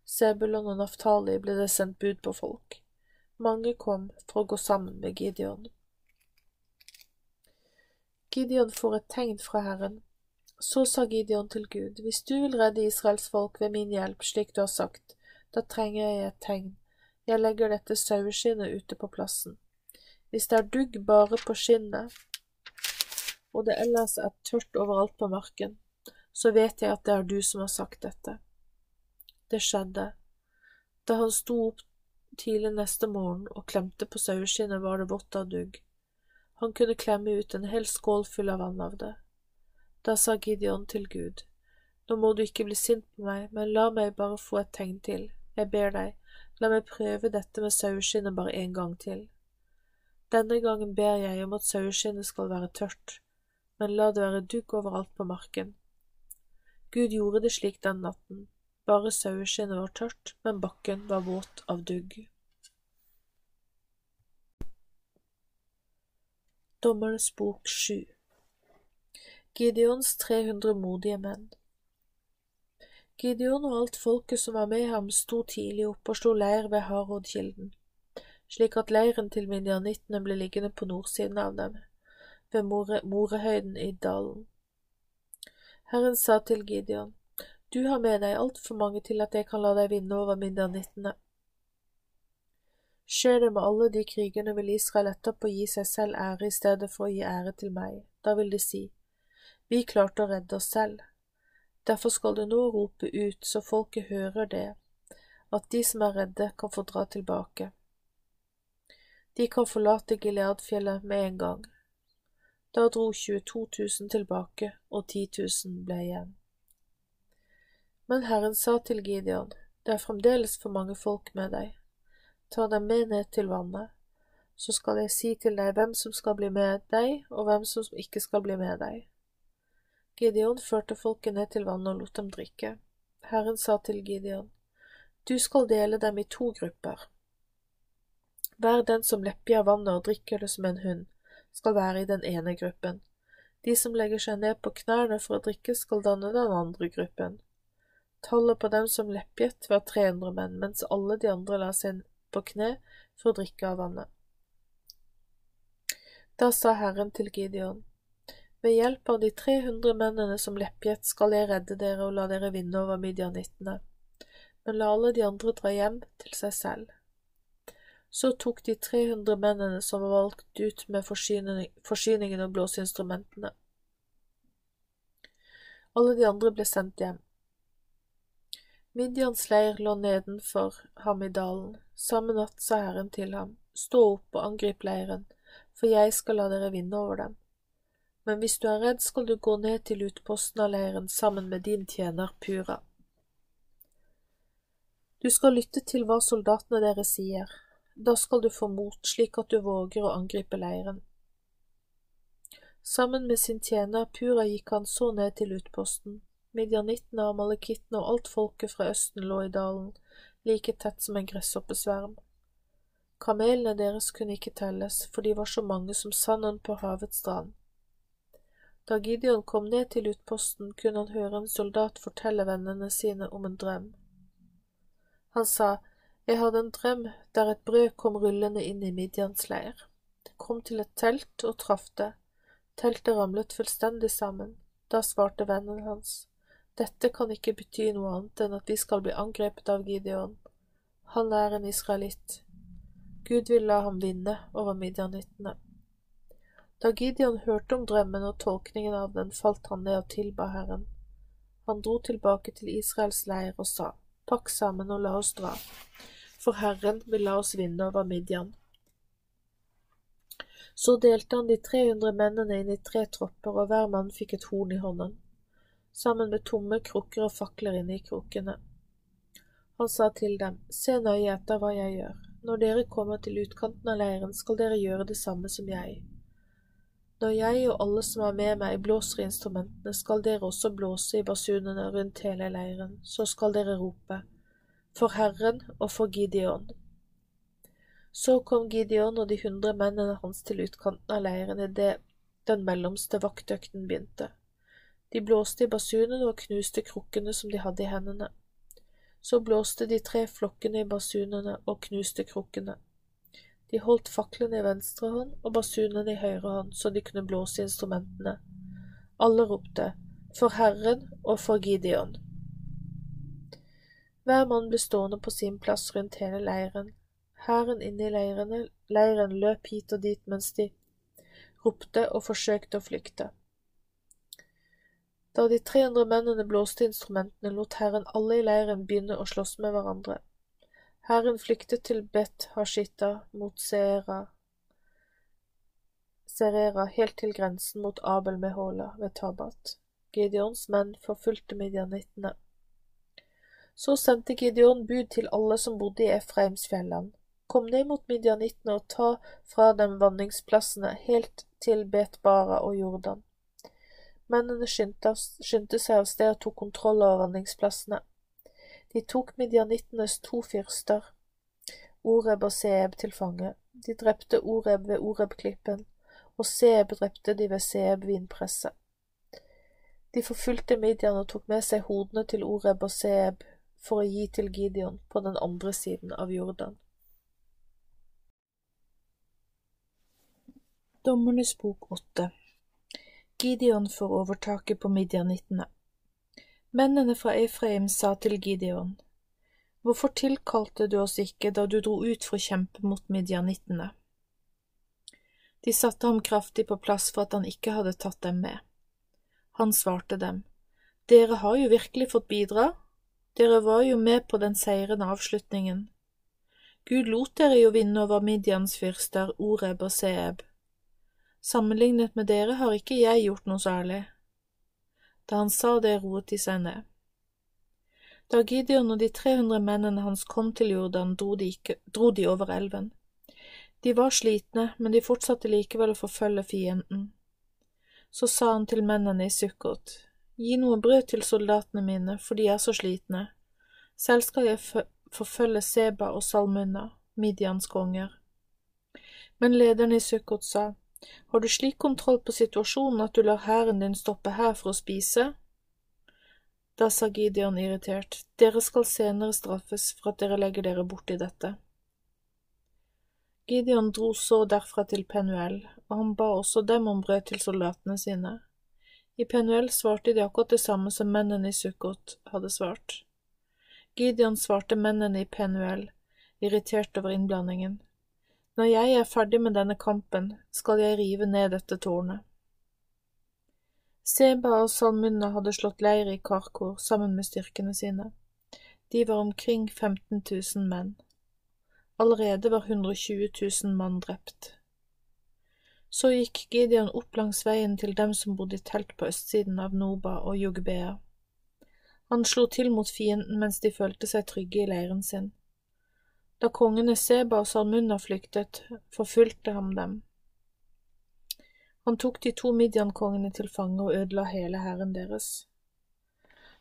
Sebulon og Naftali ble det sendt bud på folk. Mange kom for å gå sammen med Gideon. Gideon får et tegn fra Herren. Så sa Gideon til Gud, hvis du vil redde Israels folk ved min hjelp, slik du har sagt, da trenger jeg et tegn. Jeg legger dette saueskinnet ute på plassen. Hvis det er dugg bare på skinnet, og det ellers er tørt overalt på marken, så vet jeg at det er du som har sagt dette. Det skjedde. Da han sto opp tidlig neste morgen og klemte på saueskinnet, var det vått av dugg. Han kunne klemme ut en hel skål full av vann av det. Da sa Gideon til Gud, Nå må du ikke bli sint på meg, men la meg bare få et tegn til, jeg ber deg, La meg prøve dette med saueskinnet bare en gang til. Denne gangen ber jeg om at saueskinnet skal være tørt, men la det være dugg overalt på marken. Gud gjorde det slik den natten, bare saueskinnet var tørt, men bakken var våt av dugg. Dommernes bok sju Gideons 300 modige menn Gideon og alt folket som var med ham, sto tidlig opp og slo leir ved Harodkilden, slik at leiren til midjanittene ble liggende på nordsiden av dem, ved More Morehøyden i dalen. Herren sa til Gideon, Du har med deg altfor mange til at jeg kan la deg vinne over midjanittene. Skjer det med alle de krigerne, vil Israel etterpå gi seg selv ære i stedet for å gi ære til meg. Da vil de si, Vi klarte å redde oss selv. Derfor skal du nå rope ut så folket hører det, at de som er redde, kan få dra tilbake. De kan forlate Gileadfjellet med en gang. Da dro 22 000 tilbake, og 10 000 ble igjen. Men Herren sa til Gideon, det er fremdeles for mange folk med deg. Ta dem med ned til vannet, så skal jeg si til deg hvem som skal bli med deg, og hvem som ikke skal bli med deg. Gideon førte folket ned til vannet og lot dem drikke. Herren sa til Gideon, Du skal dele dem i to grupper. Hver den som lepper av vannet og drikker det som en hund, skal være i den ene gruppen. De som legger seg ned på knærne for å drikke, skal danne den andre gruppen. Tallet på dem som leppjet, var 300 menn, mens alle de andre la seg på kne for å drikke av vannet. Da sa Herren til Gideon, ved hjelp av de 300 mennene som leppjet skal jeg redde dere og la dere vinne over midjanittene, men la alle de andre dra hjem til seg selv. Så tok de 300 mennene som var valgt ut med forsyningen og blåseinstrumentene. Alle de andre ble sendt hjem. Midjans leir lå nedenfor ham i dalen. Samme natt sa Herren til ham, Stå opp og angrip leiren, for jeg skal la dere vinne over dem men hvis du er redd, skal du gå ned til utposten av leiren sammen med din tjener Pura. Du skal lytte til hva soldatene deres sier, da skal du få mot slik at du våger å angripe leiren. Sammen med sin tjener Pura gikk han så ned til utposten. Midjanittene, amalekittene og alt folket fra østen lå i dalen, like tett som en gresshoppesverm. Kamelene deres kunne ikke telles, for de var så mange som sanden på havets strand. Da Gideon kom ned til utposten, kunne han høre en soldat fortelle vennene sine om en drøm. Han sa, Jeg hadde en drøm der et brød kom rullende inn i Midjans leir. Det kom til et telt og traff det. Teltet ramlet fullstendig sammen. Da svarte vennen hans, Dette kan ikke bety noe annet enn at vi skal bli angrepet av Gideon. Han er en israelitt. Gud vil la ham vinne over midjanittene. Da Gideon hørte om drømmen og tolkningen av den, falt han ned og tilba Herren. Han dro tilbake til Israels leir og sa, Pakk sammen og la oss dra, for Herren vil la oss vinne over Midjan. Så delte han de 300 mennene inn i tre tropper, og hver mann fikk et horn i hånden, sammen med tomme krukker og fakler inne i krokene. Han sa til dem, Se nøye etter hva jeg gjør. Når dere kommer til utkanten av leiren, skal dere gjøre det samme som jeg. Når jeg og alle som er med meg blåser i instrumentene, skal dere også blåse i basunene rundt hele leiren, så skal dere rope, for Herren og for Gideon. Så kom Gideon og de hundre mennene hans til utkanten av leiren idet den mellomste vaktøkten begynte. De blåste i basunene og knuste krukkene som de hadde i hendene. Så blåste de tre flokkene i basunene og knuste krukkene. De holdt faklene i venstre hånd og basunene i høyre hånd så de kunne blåse instrumentene. Alle ropte For Herren og for Gideon. Hver mann ble stående på sin plass rundt hele leiren. Hæren inne i leirene, leiren løp hit og dit mens de ropte og forsøkte å flykte. Da de 300 mennene blåste instrumentene, lot Herren alle i leiren begynne å slåss med hverandre. Herren flyktet til Bet Hashita mot Seera, Serera helt til grensen mot Abel Mehola ved Tabat. Gideons menn forfulgte midjanittene. Så sendte Gideon bud til alle som bodde i Efraimsfjellene. Kom ned mot midjanittene og ta fra dem vanningsplassene helt til Bet-Bara og Jordan. Mennene skyndte, skyndte seg av sted og tok kontroll over vanningsplassene. De tok midjanittenes to fyrster, Oreb og Seeb, til fange. De drepte Oreb ved Oreb-klippen, og Seeb drepte de ved Seeb-vinpresset. De forfulgte Midjan og tok med seg hodene til Oreb og Seeb for å gi til Gideon på den andre siden av Jordan. Dommernes bok åtte Gideon får overtaket på midjanittene. Mennene fra Efraim sa til Gideon, Hvorfor tilkalte du oss ikke da du dro ut for å kjempe mot midjanittene? De satte ham kraftig på plass for at han ikke hadde tatt dem med. Han svarte dem, Dere har jo virkelig fått bidra, dere var jo med på den seirende avslutningen. Gud lot dere jo vinne over Midjans fyrster Oreb og Seeb. Sammenlignet med dere har ikke jeg gjort noe særlig. Da han sa det, roet de seg ned. Da Gideon og de 300 mennene hans kom til Jordan, dro de, ikke, dro de over elven. De var slitne, men de fortsatte likevel å forfølge fienden. Så sa han til mennene i Sukkot, gi noe brød til soldatene mine, for de er så slitne. Selv skal jeg forfølge Seba og Salmunna, Midians konger. Men lederen i Sukkot sa, har du slik kontroll på situasjonen at du lar hæren din stoppe her for å spise? Da sa Gideon irritert, dere skal senere straffes for at dere legger dere borti dette. Gideon dro så derfra til Penuel, og han ba også dem om brød til soldatene sine. I Penuel svarte de akkurat det samme som mennene i Sukkot hadde svart. Gideon svarte mennene i Penuel, irritert over innblandingen. Når jeg er ferdig med denne kampen, skal jeg rive ned dette tårnet. Seba og Salmunna hadde slått leir i Karkor sammen med styrkene sine. De var omkring 15 000 menn. Allerede var 120 000 mann drept. Så gikk Gideon opp langs veien til dem som bodde i telt på østsiden av Noba og Jugbea. Han slo til mot fienden mens de følte seg trygge i leiren sin. Da kongene Seba og Salmunna flyktet, forfulgte han dem. Han tok de to Midian-kongene til fange og ødela hele hæren deres.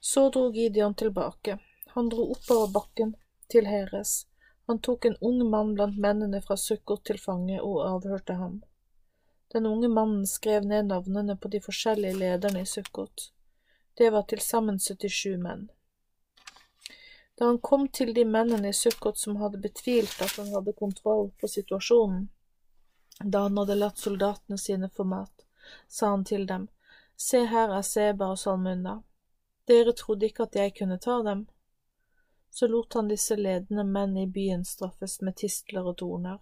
Så dro Gideon tilbake. Han dro oppover bakken til Heres. Han tok en ung mann blant mennene fra Sukkot til fange og avhørte ham. Den unge mannen skrev ned navnene på de forskjellige lederne i Sukkot. Det var til sammen 77 menn. Da han kom til de mennene i Sukkot som hadde betvilt at han hadde kontroll på situasjonen, da han hadde latt soldatene sine få mat, sa han til dem, Se her er Seba og Salmunna, dere trodde ikke at jeg kunne ta dem. Så lot han disse ledende menn i byen straffes med tistler og torner.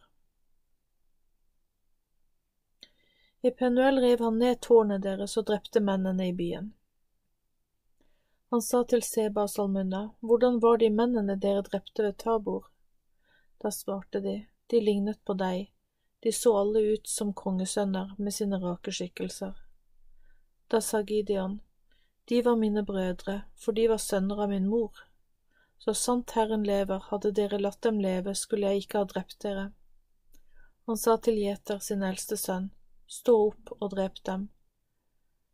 I Penuel rev han ned tårnet deres og drepte mennene i byen. Han sa til Seba og Salmunna, Hvordan var de mennene dere drepte ved Tabor? Da svarte de, De lignet på deg, de så alle ut som kongesønner med sine rake skikkelser. Da sa Gideon, De var mine brødre, for de var sønner av min mor. Så sant Herren lever, hadde dere latt dem leve, skulle jeg ikke ha drept dere. Han sa til Gjeter, sin eldste sønn, Stå opp og drep dem.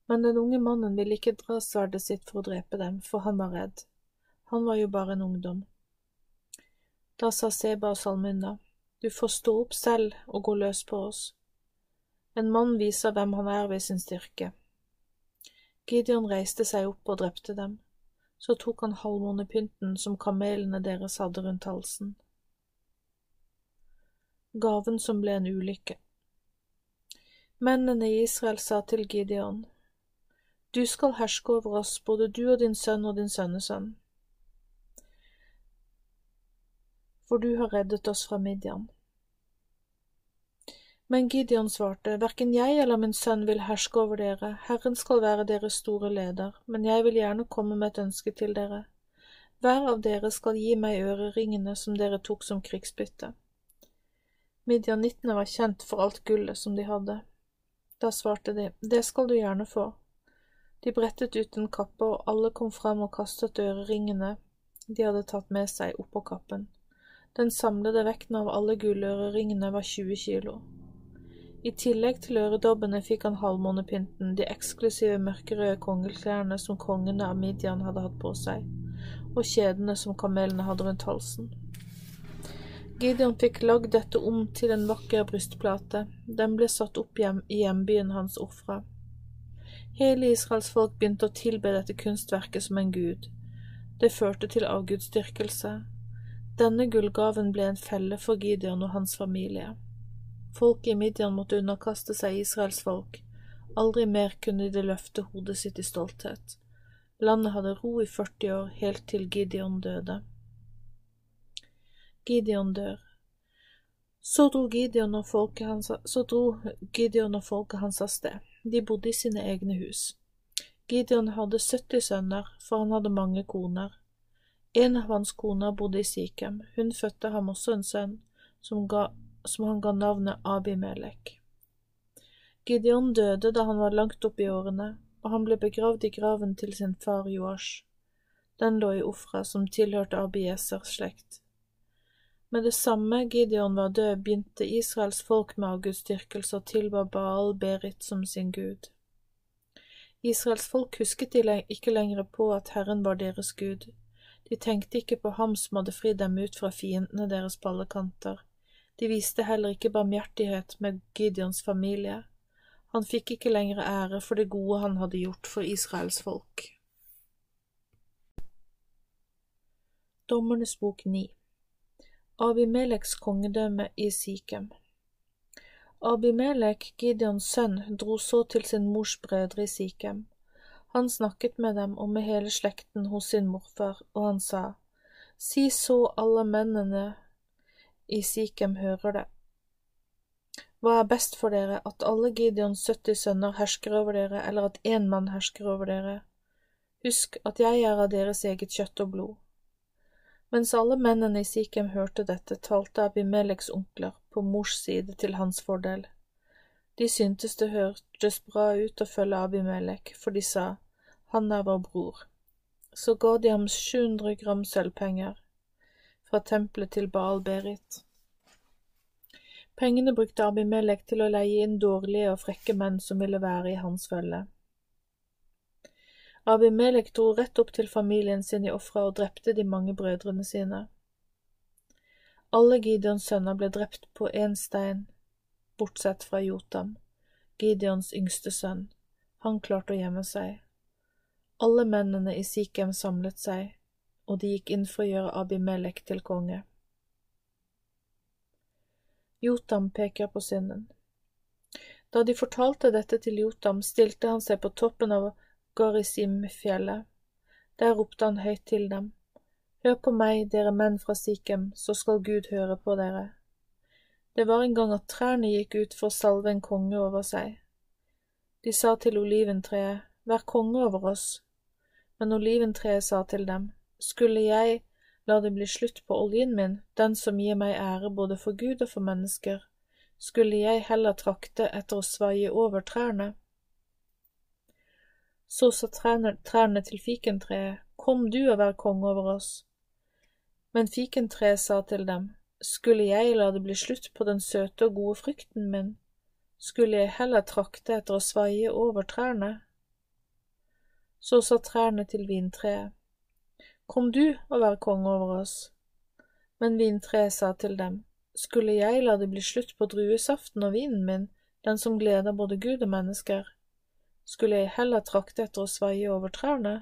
Men den unge mannen ville ikke dra sverdet sitt for å drepe dem, for han var redd. Han var jo bare en ungdom. Da sa Seba og Salmunna, Du får stå opp selv og gå løs på oss. En mann viser hvem han er ved sin styrke. Gideon reiste seg opp og drepte dem. Så tok han halvmånepynten som kamelene deres hadde rundt halsen. Gaven som ble en ulykke. Mennene i Israel sa til Gideon, Du skal herske over oss, både du og din sønn og din sønnesønn, for du har reddet oss fra Midian. Men Gideon svarte, Hverken jeg eller min sønn vil herske over dere, Herren skal være deres store leder, men jeg vil gjerne komme med et ønske til dere. Hver av dere skal gi meg øreringene som dere tok som krigsbytte. Midjanittene var kjent for alt gullet som de hadde. Da svarte de, det skal du gjerne få. De brettet ut en kappe, og alle kom frem og kastet øreringene de hadde tatt med seg, oppå kappen. Den samlede vekten av alle gulløreringene var 20 kilo. I tillegg til øredobbene fikk han halvmånepynten, de eksklusive mørkerøde kongeklærne som kongene av Midian hadde hatt på seg, og kjedene som kamelene hadde rundt halsen. Gideon fikk lagd dette om til en vakker brystplate, den ble satt opp hjem i hjembyen hans Ofra. Hele Israels folk begynte å tilbe dette kunstverket som en gud. Det førte til avgudsdyrkelse. Denne gullgaven ble en felle for Gideon og hans familie. Folket i Midian måtte underkaste seg Israels folk. Aldri mer kunne de løfte hodet sitt i stolthet. Landet hadde ro i 40 år, helt til Gideon døde. Gideon dør. Så dro Gideon og folket hans, så dro Gideon og folket hans av sted. De bodde i sine egne hus. Gideon hadde 70 sønner, for han hadde mange koner. En av hans koner bodde i Sikhem. Hun fødte ham også en sønn, som ga som han ga navnet Abimelek. Gideon døde da han var langt opp i årene, og han ble begravd i graven til sin far Joash. Den lå i Ofra, som tilhørte Abiesers slekt. Med det samme Gideon var død, begynte Israels folk med avgudsdyrkelse og tilba Baal Berit som sin gud. Israels folk husket ikke lenger på at Herren var deres gud. De tenkte ikke på ham som hadde fridd dem ut fra fiendene deres på alle kanter. De viste heller ikke barmhjertighet med Gideons familie. Han fikk ikke lenger ære for det gode han hadde gjort for Israels folk. Dommernes bok 9 Abimeleks kongedømme i Sikhem Abimelek, Gideons sønn, dro så til sin mors brødre i Sikhem. Han snakket med dem og med hele slekten hos sin morfar, og han sa, Si så alle mennene i Sikhem hører det. Hva er best for dere, at alle Gideons 70 sønner hersker over dere, eller at én mann hersker over dere? Husk at jeg er av deres eget kjøtt og blod. Mens alle mennene i Sikhem hørte dette, talte Abimeleks onkler på mors side til hans fordel. De syntes det hørtes bra ut å følge Abimelek, for de sa, han er vår bror. Så ga de ham 700 gram sølvpenger fra tempelet til Baal Berit. Pengene brukte Abimelek til å leie inn dårlige og frekke menn som ville være i hans følge. Abimelek dro rett opp til familien sin i Ofra og drepte de mange brødrene sine. Alle Gideons sønner ble drept på én stein, bortsett fra Jotam, Gideons yngste sønn. Han klarte å gjemme seg. Alle mennene i Sikhem samlet seg, og de gikk inn for å gjøre Abimelek til konge. Jotam peker på synden. Da de fortalte dette til Jotam, stilte han seg på toppen av Garisim-fjellet. Der ropte han høyt til dem. Hør på meg, dere menn fra Sikhem, så skal Gud høre på dere. Det var en gang at trærne gikk ut for å salve en konge over seg. De sa til oliventreet, Vær konge over oss. Men oliventreet sa til dem, Skulle jeg la det bli slutt på oljen min, den som gir meg ære både for Gud og for mennesker, skulle jeg heller trakte etter å svaie over trærne. Så sa trærne, til fikentreet, Kom du og vær konge over oss. Men fikentreet sa til dem, Skulle jeg la det bli slutt på den søte og gode frykten min, skulle jeg heller trakte etter å svaie over trærne. Så sa trærne til vintreet, Kom du og vær konge over oss. Men vintreet sa til dem, Skulle jeg la det bli slutt på druesaften og vinen min, den som gleder både Gud og mennesker, skulle jeg heller trakte etter å svaie over trærne?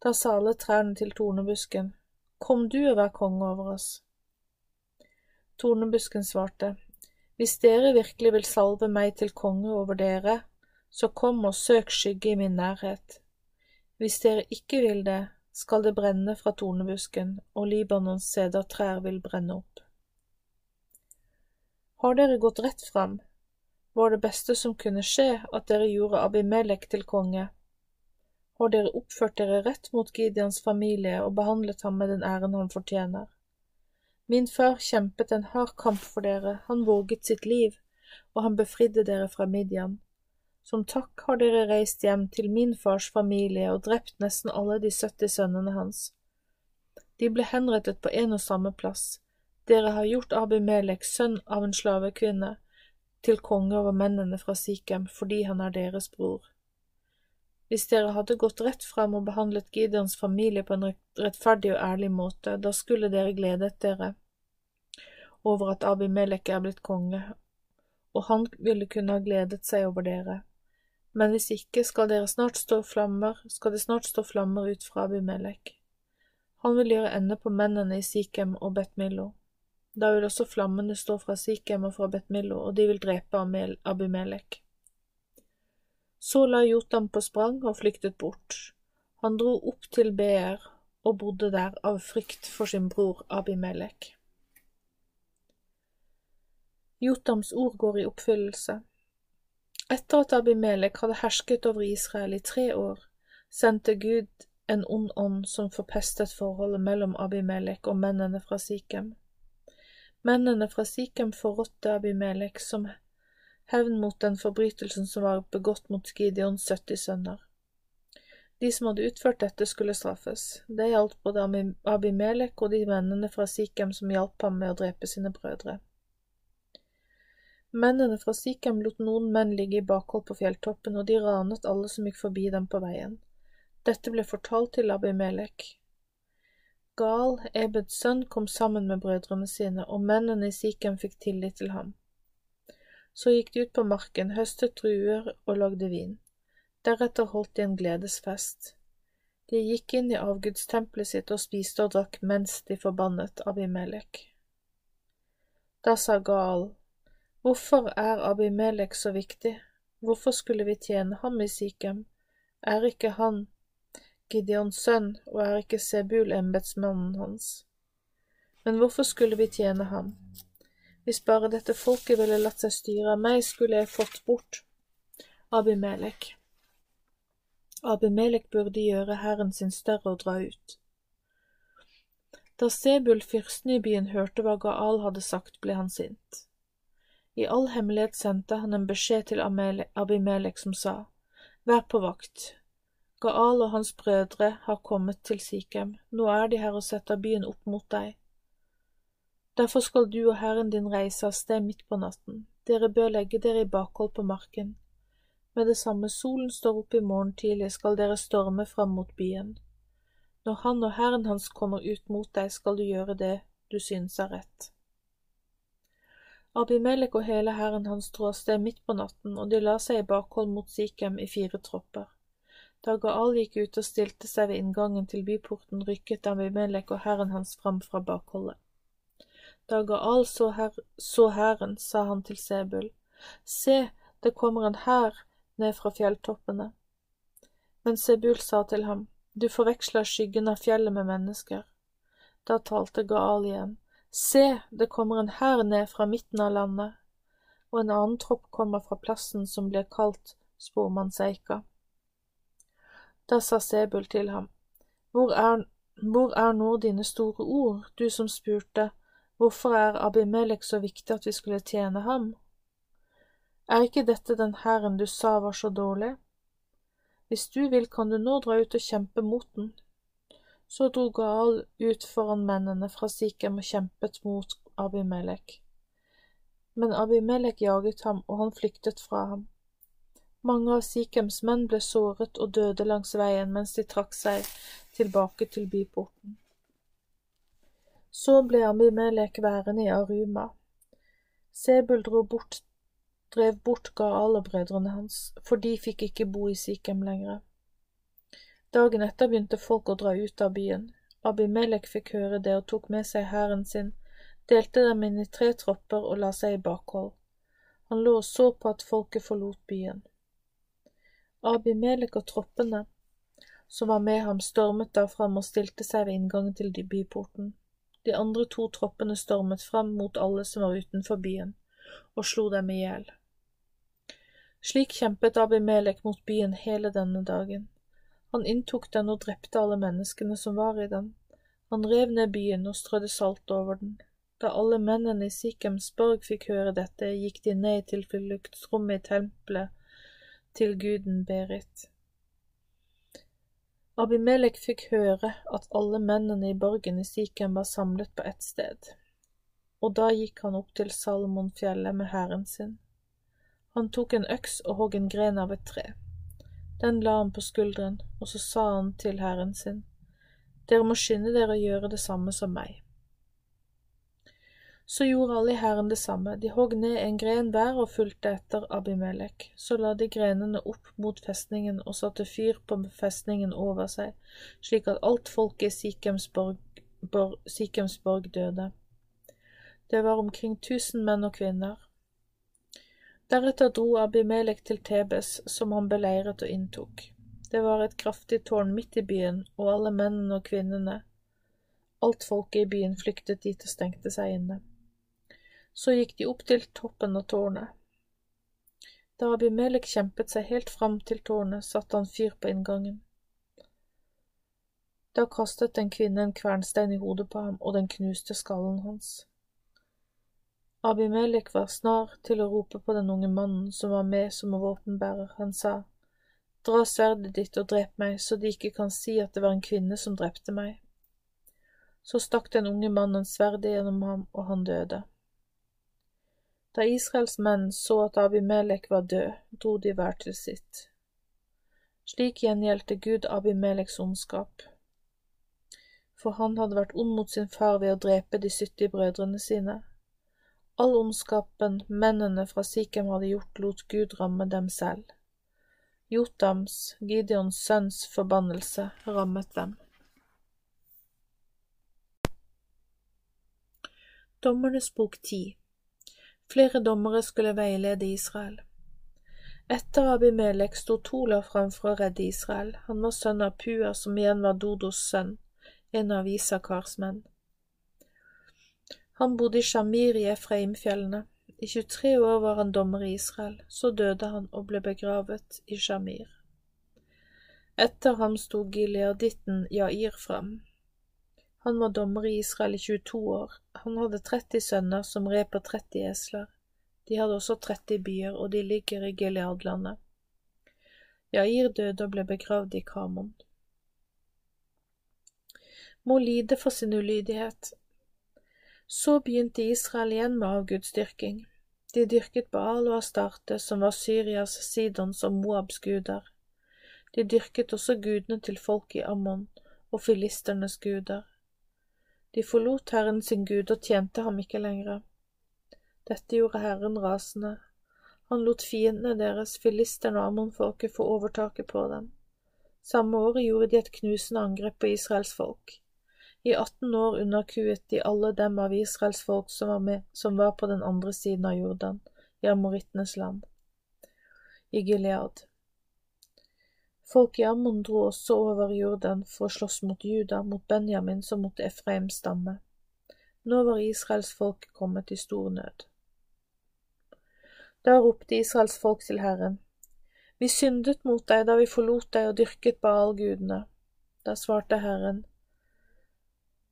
Da sa alle trærne til tornebusken, Kom du og vær konge over oss. Tornebusken svarte, hvis dere virkelig vil salve meg til konge over dere, så kom og søk skygge i min nærhet. Hvis dere ikke vil det, skal det brenne fra tornebusken, og Libanons sedertrær vil brenne opp. Har dere gått rett fram, var det beste som kunne skje at dere gjorde Abimelek til konge. Har dere oppført dere rett mot Gideons familie og behandlet ham med den æren han fortjener? Min far kjempet en hard kamp for dere, han våget sitt liv, og han befridde dere fra Midian. Som takk har dere reist hjem til min fars familie og drept nesten alle de 70 sønnene hans. De ble henrettet på en og samme plass. Dere har gjort Abimelek, sønn av en slavekvinne, til konge over mennene fra Sikhem fordi han er deres bror. Hvis dere hadde gått rett frem og behandlet Gideons familie på en rettferdig og ærlig måte, da skulle dere gledet dere over at Abimelek er blitt konge, og han ville kunne ha gledet seg over dere. Men hvis ikke skal, dere snart stå flammer, skal det snart stå flammer ut fra Abimelek. Han vil gjøre ende på mennene i Sikhem og Betmillo. Da vil også flammene stå fra Sikhem og fra Betmillo, og de vil drepe Abimelek. Så la Jotam på sprang og flyktet bort. Han dro opp til Beer og bodde der av frykt for sin bror Abimelek. Jotams ord går i oppfyllelse. Etter at Abimelek hadde hersket over Israel i tre år, sendte Gud en ond ånd som forpestet forholdet mellom Abimelek og mennene fra Sikhem. Mennene fra Sikhem forrådte Abimelek som hevn mot den forbrytelsen som var begått mot Gideons 70 sønner. De som hadde utført dette, skulle straffes. Det gjaldt både Abimelek og de mennene fra Sikhem som hjalp ham med å drepe sine brødre. Mennene fra Sikhem lot noen menn ligge i bakhold på fjelltoppen, og de ranet alle som gikk forbi dem på veien. Dette ble fortalt til Abimelek. Gal, Ebeds sønn, kom sammen med brødrene sine, og mennene i Sikhem fikk tillit til ham. Så gikk de ut på marken, høstet druer og lagde vin. Deretter holdt de en gledesfest. De gikk inn i avgudstempelet sitt og spiste og drakk mens de forbannet Abimelek. Da sa Gal, Hvorfor er Abimelek så viktig? Hvorfor skulle vi tjene ham i Sikhem? Er ikke han Gideons sønn, og er ikke Sebul embetsmannen hans? Men hvorfor skulle vi tjene ham? Hvis bare dette folket ville latt seg styre av meg, skulle jeg fått bort Abimelek. Abimelek burde gjøre hæren sin større og dra ut. Da Sebul, fyrsten i byen, hørte hva Gaal hadde sagt, ble han sint. I all hemmelighet sendte han en beskjed til Abimelek som sa, Vær på vakt. Gaal og hans brødre har kommet til Sikhem, nå er de her og setter byen opp mot deg. Derfor skal du og Herren din reise av sted midt på natten, dere bør legge dere i bakhold på marken. Med det samme solen står opp i morgen tidlig, skal dere storme fram mot byen. Når han og Herren hans kommer ut mot deg, skal du gjøre det du synes er rett. Abimelek og hele hæren hans dro av sted midt på natten, og de la seg i bakhold mot Sikhem i fire tropper. Da Gaal gikk ut og stilte seg ved inngangen til byporten, rykket Abimelek og hæren hans fram fra bakholdet. Da Gaal så, her, så hæren, sa han til Sebul, Se, det kommer en hær ned fra fjelltoppene. Men Sebul sa til ham, Du forveksler skyggen av fjellet med mennesker. Da talte Gaal igjen, Se, det kommer en hær ned fra midten av landet, og en annen tropp kommer fra plassen som blir kalt Spormannseika. Da sa Sebul til ham, Hvor er, hvor er nå dine store ord, du som spurte, Hvorfor er Abimelek så viktig at vi skulle tjene ham? Er ikke dette den hæren du sa var så dårlig? Hvis du vil, kan du nå dra ut og kjempe mot den. Så dro Gaal ut foran mennene fra Sikhem og kjempet mot Abimelek. Men Abimelek jaget ham, og han flyktet fra ham. Mange av Sikhems menn ble såret og døde langs veien mens de trakk seg tilbake til byporten. Så ble Abimelek værende i Aruma. Sebul bort, drev bort Gaal og brødrene hans, for de fikk ikke bo i Sikhem lenger. Dagen etter begynte folk å dra ut av byen. Abimelek fikk høre det og tok med seg hæren sin, delte dem inn i tre tropper og la seg i bakhold. Han lå og så på at folket forlot byen. Abimelek og troppene som var med ham, stormet da fram og stilte seg ved inngangen til byporten. De andre to troppene stormet fram mot alle som var utenfor byen, og slo dem i hjel. Slik kjempet Abimelek mot byen hele denne dagen. Han inntok den og drepte alle menneskene som var i den. Han rev ned byen og strødde salt over den. Da alle mennene i Sikhems borg fikk høre dette, gikk de ned til fluktrommet i tempelet til guden Berit. Abimelek fikk høre at alle mennene i borgen i Sikhem var samlet på ett sted, og da gikk han opp til Salomonfjellet med hæren sin. Han tok en øks og hogg en gren av et tre. Den la han på skulderen, og så sa han til hæren sin, Dere må skynde dere å gjøre det samme som meg. Så gjorde alle i hæren det samme, de hogg ned en gren hver og fulgte etter Abimelek. Så la de grenene opp mot festningen og satte fyr på festningen over seg, slik at alt folket i Sikemsborg døde. Det var omkring tusen menn og kvinner. Deretter dro Abimelek til Tebes, som han beleiret og inntok. Det var et kraftig tårn midt i byen, og alle mennene og kvinnene, alt folket i byen flyktet dit og stengte seg inne. Så gikk de opp til toppen av tårnet. Da Abimelek kjempet seg helt fram til tårnet, satte han fyr på inngangen. Da kastet en kvinne en kvernstein i hodet på ham, og den knuste skallen hans. Abimelek var snar til å rope på den unge mannen som var med som våpenbærer. Han sa, Dra sverdet ditt og drep meg, så de ikke kan si at det var en kvinne som drepte meg. Så stakk den unge mannen sverdet gjennom ham, og han døde. Da Israels menn så at Abimelek var død, dro de hver til sitt. Slik gjengjeldte Gud Abimeleks ondskap. For han hadde vært ond mot sin far ved å drepe de sytti brødrene sine. All ondskapen mennene fra Sikhem hadde gjort, lot Gud ramme dem selv. Jotams, Gideons sønns forbannelse, rammet dem. Dommernes bok ti Flere dommere skulle veilede Israel. Etter Abimelek sto Tola fram for å redde Israel. Han var sønn av Pua, som igjen var Dodos sønn, en av Isakars menn. Han bodde i Shamir i Efraimfjellene. I 23 år var han dommer i Israel, så døde han og ble begravet i Shamir. Etter ham sto gileaditten Jair frem. Han var dommer i Israel i 22 år. Han hadde 30 sønner som red på 30 esler. De hadde også 30 byer, og de ligger i Gileadlandet. Jair døde og ble begravd i Kamon. Må lide for sin ulydighet. Så begynte Israel igjen med avgudsdyrking. De dyrket Baal og Astarte, som var Syrias, Sidons og Moabs guder. De dyrket også gudene til folk i Ammon og filisternes guder. De forlot Herren sin Gud og tjente ham ikke lenger. Dette gjorde Herren rasende. Han lot fiendene deres, filisterne og ammonfolket, få overtaket på dem. Samme året gjorde de et knusende angrep på Israels folk. I 18 år underkuet de alle dem av Israels folk som var, med, som var på den andre siden av Jordan, i amorittenes land, i Gilead. Folk i Ammon dro også over Jordan for å slåss mot Juda, mot Benjamin som mot Efraims stamme. Nå var Israels folk kommet i stor nød. Da ropte Israels folk til Herren, Vi syndet mot deg da vi forlot deg og dyrket Baal-gudene. Da svarte Herren,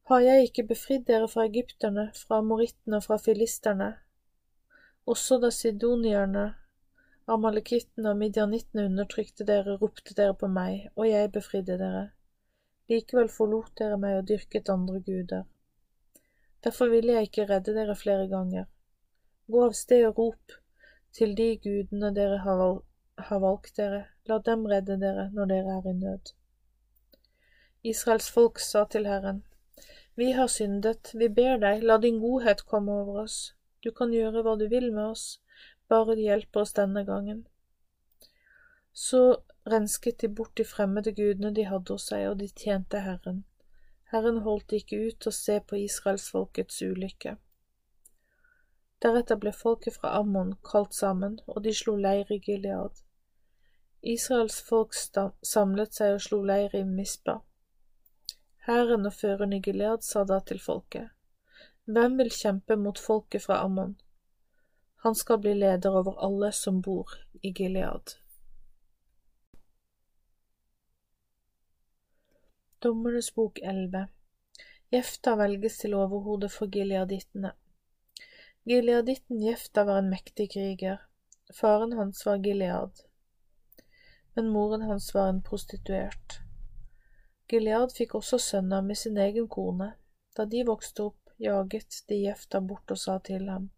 Har jeg ikke befridd dere fra egypterne, fra amorittene og fra filisterne? Også da sidonierne, amalekittene og midjanittene undertrykte dere, ropte dere på meg, og jeg befridde dere. Likevel forlot dere meg og dyrket andre guder. Derfor ville jeg ikke redde dere flere ganger. Gå av sted og rop til de gudene dere har, valg har valgt dere, la dem redde dere når dere er i nød. Israels folk sa til Herren, Vi har syndet, vi ber deg, la din godhet komme over oss, du kan gjøre hva du vil med oss, bare de hjelper oss denne gangen. Så rensket de bort de fremmede gudene de hadde hos seg, og de tjente Herren. Herren holdt ikke ut å se på israelsfolkets ulykke. Deretter ble folket fra Ammon kalt sammen, og de slo leir i Gilead. Israels folk samlet seg og slo leir i Mispa. Hæren og føreren i Gilead sa da til folket, Hvem vil kjempe mot folket fra Ammon? Han skal bli leder over alle som bor i Gilead. Dommernes bok 11 Jefta velges til overhode for gileadittene. Gileaditten Jefta var en mektig kriger. Faren hans var Gilead, men moren hans var en prostituert. Gilead fikk også sønner med sin egen kone. Da de vokste opp, jaget de Jefta bort og sa til ham,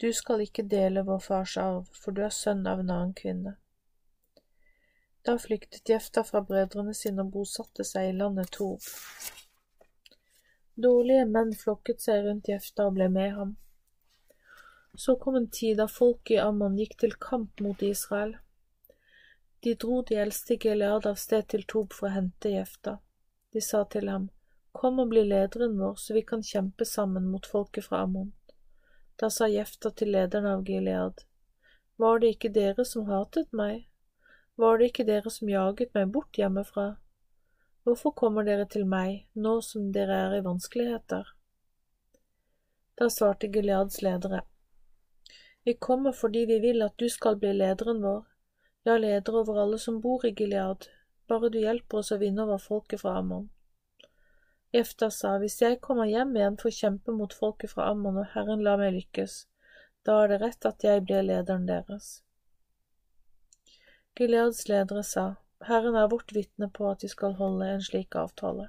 Du skal ikke dele vår fars arv, for du er sønn av en annen kvinne. Da flyktet Jefta fra brødrene sine og bosatte seg i landet Tob. Dårlige menn flokket seg rundt Jefta og ble med ham. Så kom en tid da folket i Ammon gikk til kamp mot Israel. De dro de eldste Gilead av sted til Tob for å hente Jefta. De sa til ham, Kom og bli lederen vår, så vi kan kjempe sammen mot folket fra Ammon. Da sa Jefta til lederen av Gilead, Var det ikke dere som hatet meg? Var det ikke dere som jaget meg bort hjemmefra? Hvorfor kommer dere til meg, nå som dere er i vanskeligheter? Da svarte Gileads ledere, Vi kommer fordi vi vil at du skal bli lederen vår, ja, leder over alle som bor i Gilead, bare du hjelper oss å vinne over folket fra Ammon. Jefta sa, Hvis jeg kommer hjem igjen for å kjempe mot folket fra Ammon og Herren lar meg lykkes, da er det rett at jeg blir lederen deres. Gileads ledere sa, Herren er vårt vitne på at de skal holde en slik avtale.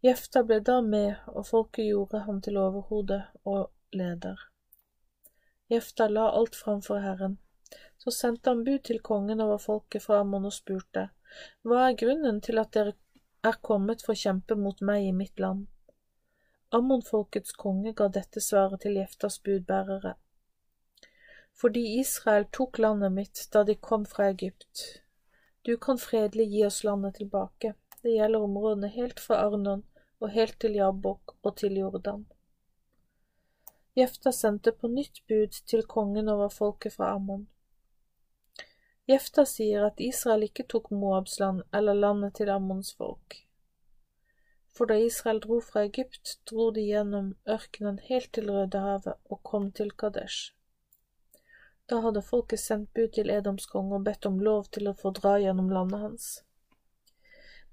Jefta ble da med, og folket gjorde ham til overhode og leder. Jefta la alt fram for Herren. Så sendte han bud til kongen over folket fra Ammon og spurte, Hva er grunnen til at dere er kommet for å kjempe mot meg i mitt land? Ammon-folkets konge ga dette svaret til Jeftas budbærere fordi Israel tok landet mitt da de kom fra Egypt. Du kan fredelig gi oss landet tilbake, det gjelder områdene helt fra Arnon og helt til Jabbok og til Jordan. Jefta sendte på nytt bud til kongen over folket fra Ammon. Jefta sier at Israel ikke tok Moabs land eller landet til Ammons folk. For da Israel dro fra Egypt, dro de gjennom ørkenen helt til Rødehavet og kom til Kadesh. Da hadde folket sendt bud til Edoms konge og bedt om lov til å få dra gjennom landet hans.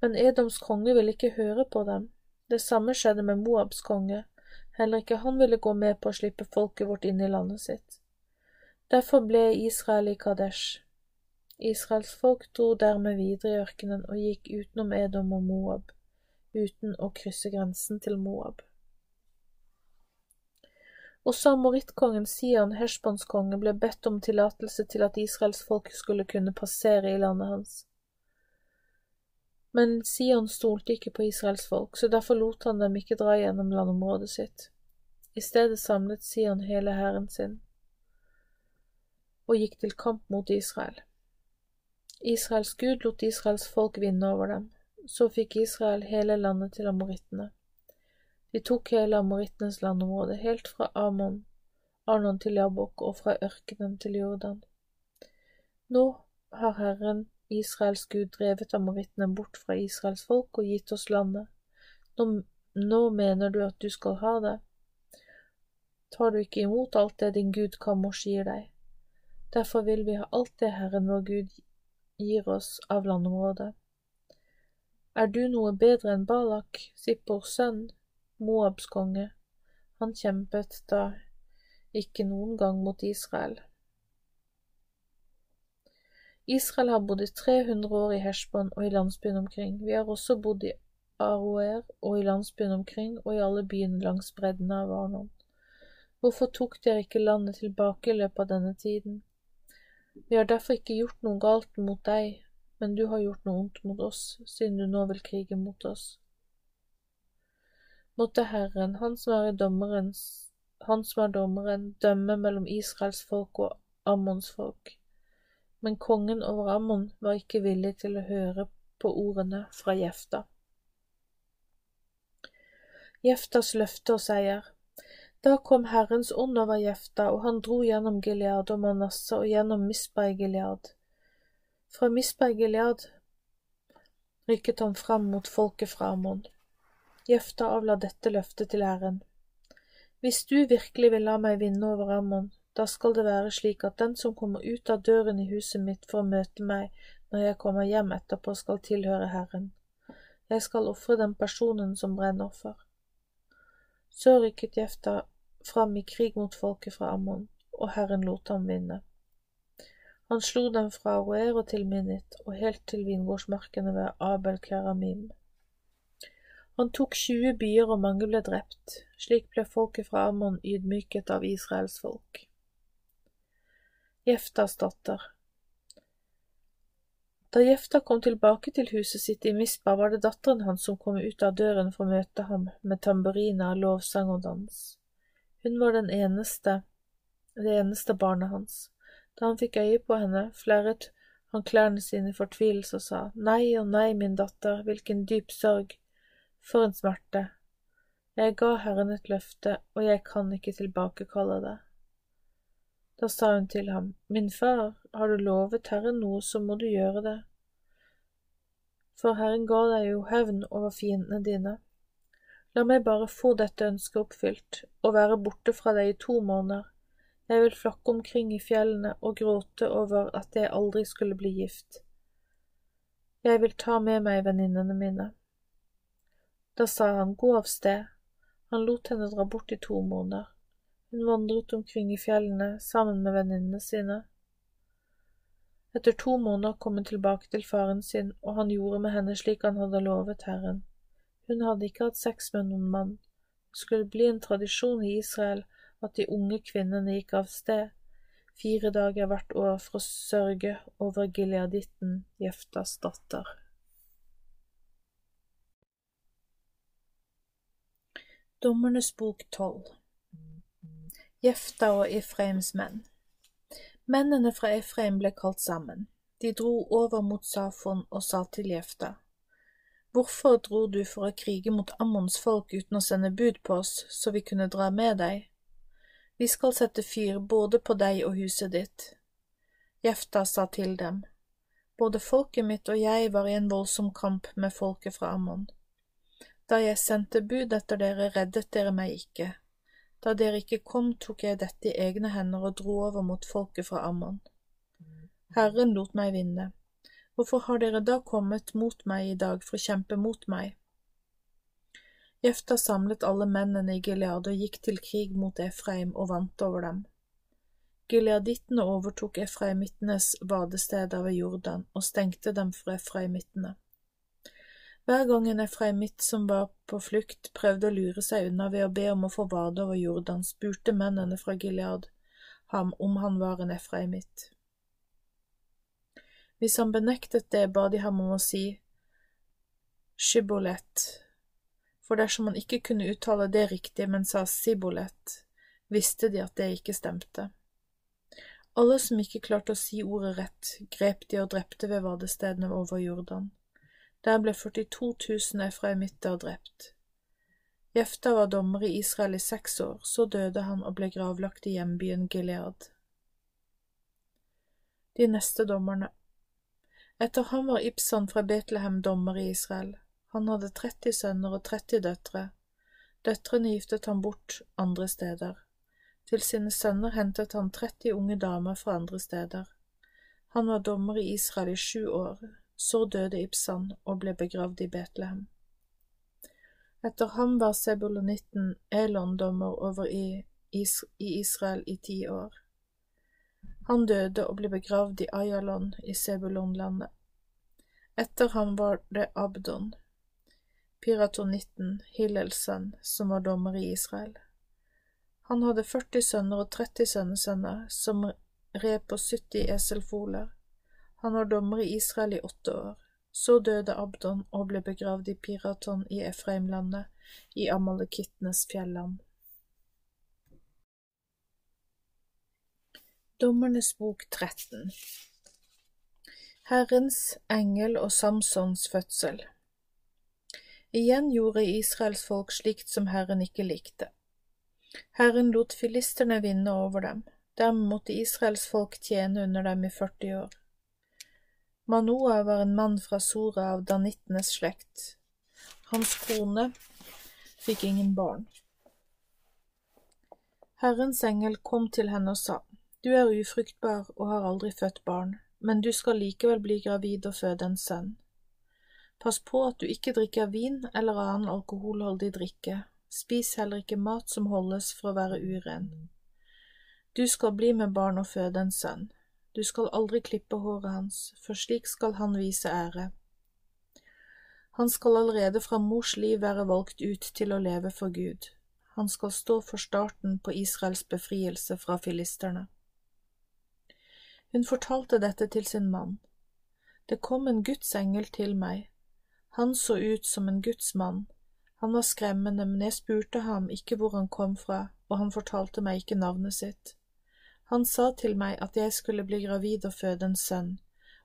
Men Edoms konge ville ikke høre på dem. Det samme skjedde med Moabs konge, heller ikke han ville gå med på å slippe folket vårt inn i landet sitt. Derfor ble Israel i Kadesh. Israels folk dro dermed videre i ørkenen og gikk utenom Edom og Moab, uten å krysse grensen til Moab. Også amorittkongen Sian, Heshbons konge, ble bedt om tillatelse til at Israels folk skulle kunne passere i landet hans. Men Sion stolte ikke på Israels folk, så derfor lot han dem ikke dra gjennom landområdet sitt. I stedet samlet Sion hele hæren sin og gikk til kamp mot Israel. Israels Gud lot Israels folk vinne over dem, så fikk Israel hele landet til amorittene. De tok hele amorittenes landområde, helt fra Amon, Arnon til Jabok og fra ørkenen til Jordan. Nå har Herren, Israels Gud, drevet amorittene bort fra Israels folk og gitt oss landet. Nå, nå mener du at du skal ha det. Tar du ikke imot alt det din Gud Kamosh gir deg? Derfor vil vi ha alt det Herren vår Gud gir oss av landområdet. Er du noe bedre enn Balak, Sippors sønn, Moabs konge? Han kjempet da ikke noen gang mot Israel. Israel har bodd i 300 år i Heshbon og i landsbyen omkring. Vi har også bodd i Aroer og i landsbyen omkring og i alle byene langs bredden av Arnon. Hvorfor tok dere ikke landet tilbake i løpet av denne tiden? Vi har derfor ikke gjort noe galt mot deg, men du har gjort noe ondt mot oss, siden du nå vil krige mot oss. Måtte Herren, Han som er dommerens, Han som er dommeren, dømme mellom Israels folk og Ammons folk men kongen over Ammon var ikke villig til å høre på ordene fra Jefta. Jeftas løfte og seier. Da kom Herrens ånd over Jefta, og han dro gjennom Gilead og Manasseh og gjennom Mispa i Gilead. Fra Mispa i Gilead rykket han fram mot folket fra Ammon. Jefta avla dette løftet til Herren. Hvis du virkelig vil la meg vinne over Ammon, da skal det være slik at den som kommer ut av døren i huset mitt for å møte meg når jeg kommer hjem etterpå, skal tilhøre Herren. Jeg skal ofre den personen som brennoffer. Så rykket Jefta fram i krig mot folket fra Ammon, og Herren lot ham vinne. Han slo dem fra Roer og til Minit og helt til vingårdsmarkene ved Abel Keramim. Han tok tjue byer og mange ble drept, slik ble folket fra Ammon ydmyket av Israels folk. Jeftas datter. Da Jefta kom tilbake til huset sitt i Mispa, var det datteren hans som kom ut av døren for å møte ham med tamburiner, lovsang og dans. Hun var den eneste, det eneste barnet hans. Da han fikk øye på henne, flerret han klærne sine i fortvilelse og sa, Nei og nei, min datter, hvilken dyp sorg, for en smerte. Jeg ga Herren et løfte, og jeg kan ikke tilbakekalle det. Da sa hun til ham, Min far, har du lovet Herren noe, så må du gjøre det. For Herren ga deg jo hevn over fiendene dine. La meg bare få dette ønsket oppfylt, og være borte fra deg i to måneder. Jeg vil flakke omkring i fjellene og gråte over at jeg aldri skulle bli gift. Jeg vil ta med meg venninnene mine. Da sa han, gå av sted. Han lot henne dra bort i to måneder. Hun vandret omkring i fjellene sammen med venninnene sine. Etter to måneder kom hun tilbake til faren sin, og han gjorde med henne slik han hadde lovet Herren. Hun hadde ikke hatt sex med noen mann. Det skulle bli en tradisjon i Israel at de unge kvinnene gikk av sted fire dager hvert år for å sørge over gileaditten Jeftas datter. Dommernes bok tolv Jefta og Efraims menn. Mennene fra Efraim ble kalt sammen. De dro over mot Safon og sa til Jefta, Hvorfor dro du for å krige mot Ammons folk uten å sende bud på oss, så vi kunne dra med deg? Vi skal sette fyr både på deg og huset ditt. Jefta sa til dem, Både folket mitt og jeg var i en voldsom kamp med folket fra Ammon. Da jeg sendte bud etter dere, reddet dere meg ikke da dere ikke kom, tok jeg dette i egne hender og dro over mot folket fra Ammon. Herren lot meg vinne. Hvorfor har dere da kommet mot meg i dag for å kjempe mot meg? Jefta samlet alle mennene i Gilead og gikk til krig mot Efraim og vant over dem. Gileadittene overtok efraimittenes vadesteder ved Jordan og stengte dem for efraimittene. Hver gang en efraimitt som var på flukt, prøvde å lure seg unna ved å be om å få vade over Jordan, spurte mennene fra Gilead ham om han var en efraimitt. Hvis han benektet det, ba de ham om å si Shibolet, for dersom han ikke kunne uttale det riktig, men sa Sibolet, visste de at det ikke stemte. Alle som ikke klarte å si ordet rett, grep de og drepte ved vadestedene over Jordan. Der ble 42 000 efraimitter drept. Jefta var dommer i Israel i seks år, så døde han og ble gravlagt i hjembyen Gilead. De neste dommerne Etter ham var Ibsan fra Betlehem dommer i Israel. Han hadde 30 sønner og 30 døtre. Døtrene giftet han bort andre steder. Til sine sønner hentet han tretti unge damer fra andre steder. Han var dommer i Israel i sju år, så døde Ibsan og ble begravd i Betlehem. Etter ham var sebulonitten Elon dommer over i Israel i ti år. Han døde og ble begravd i Ayalon i Sebulonlandet. Etter ham var det Abdon, piratonitten, Hillels sønn, som var dommer i Israel. Han hadde 40 sønner og 30 sønnesønner, som red på 70 eselfoler. Han var dommer i Israel i åtte år. Så døde Abdon og ble begravd i Piraton i Efraimlandet, i Amalekittenes fjelland. Dommernes bok 13 Herrens engel og Samsons fødsel Igjen gjorde Israels folk slikt som Herren ikke likte. Herren lot filisterne vinne over dem, dermed måtte Israels folk tjene under dem i 40 år. Manoah var en mann fra Sora av danittenes slekt. Hans kone fikk ingen barn. Herrens engel kom til henne og sa, Du er ufruktbar og har aldri født barn, men du skal likevel bli gravid og føde en sønn. Pass på at du ikke drikker vin eller annen alkoholholdig drikke, spis heller ikke mat som holdes for å være uren. Du skal bli med barn og føde en sønn. Du skal aldri klippe håret hans, for slik skal han vise ære. Han skal allerede fra mors liv være valgt ut til å leve for Gud. Han skal stå for starten på Israels befrielse fra filisterne. Hun fortalte dette til sin mann. Det kom en Guds engel til meg. Han så ut som en Guds mann. Han var skremmende, men jeg spurte ham ikke hvor han kom fra, og han fortalte meg ikke navnet sitt. Han sa til meg at jeg skulle bli gravid og føde en sønn,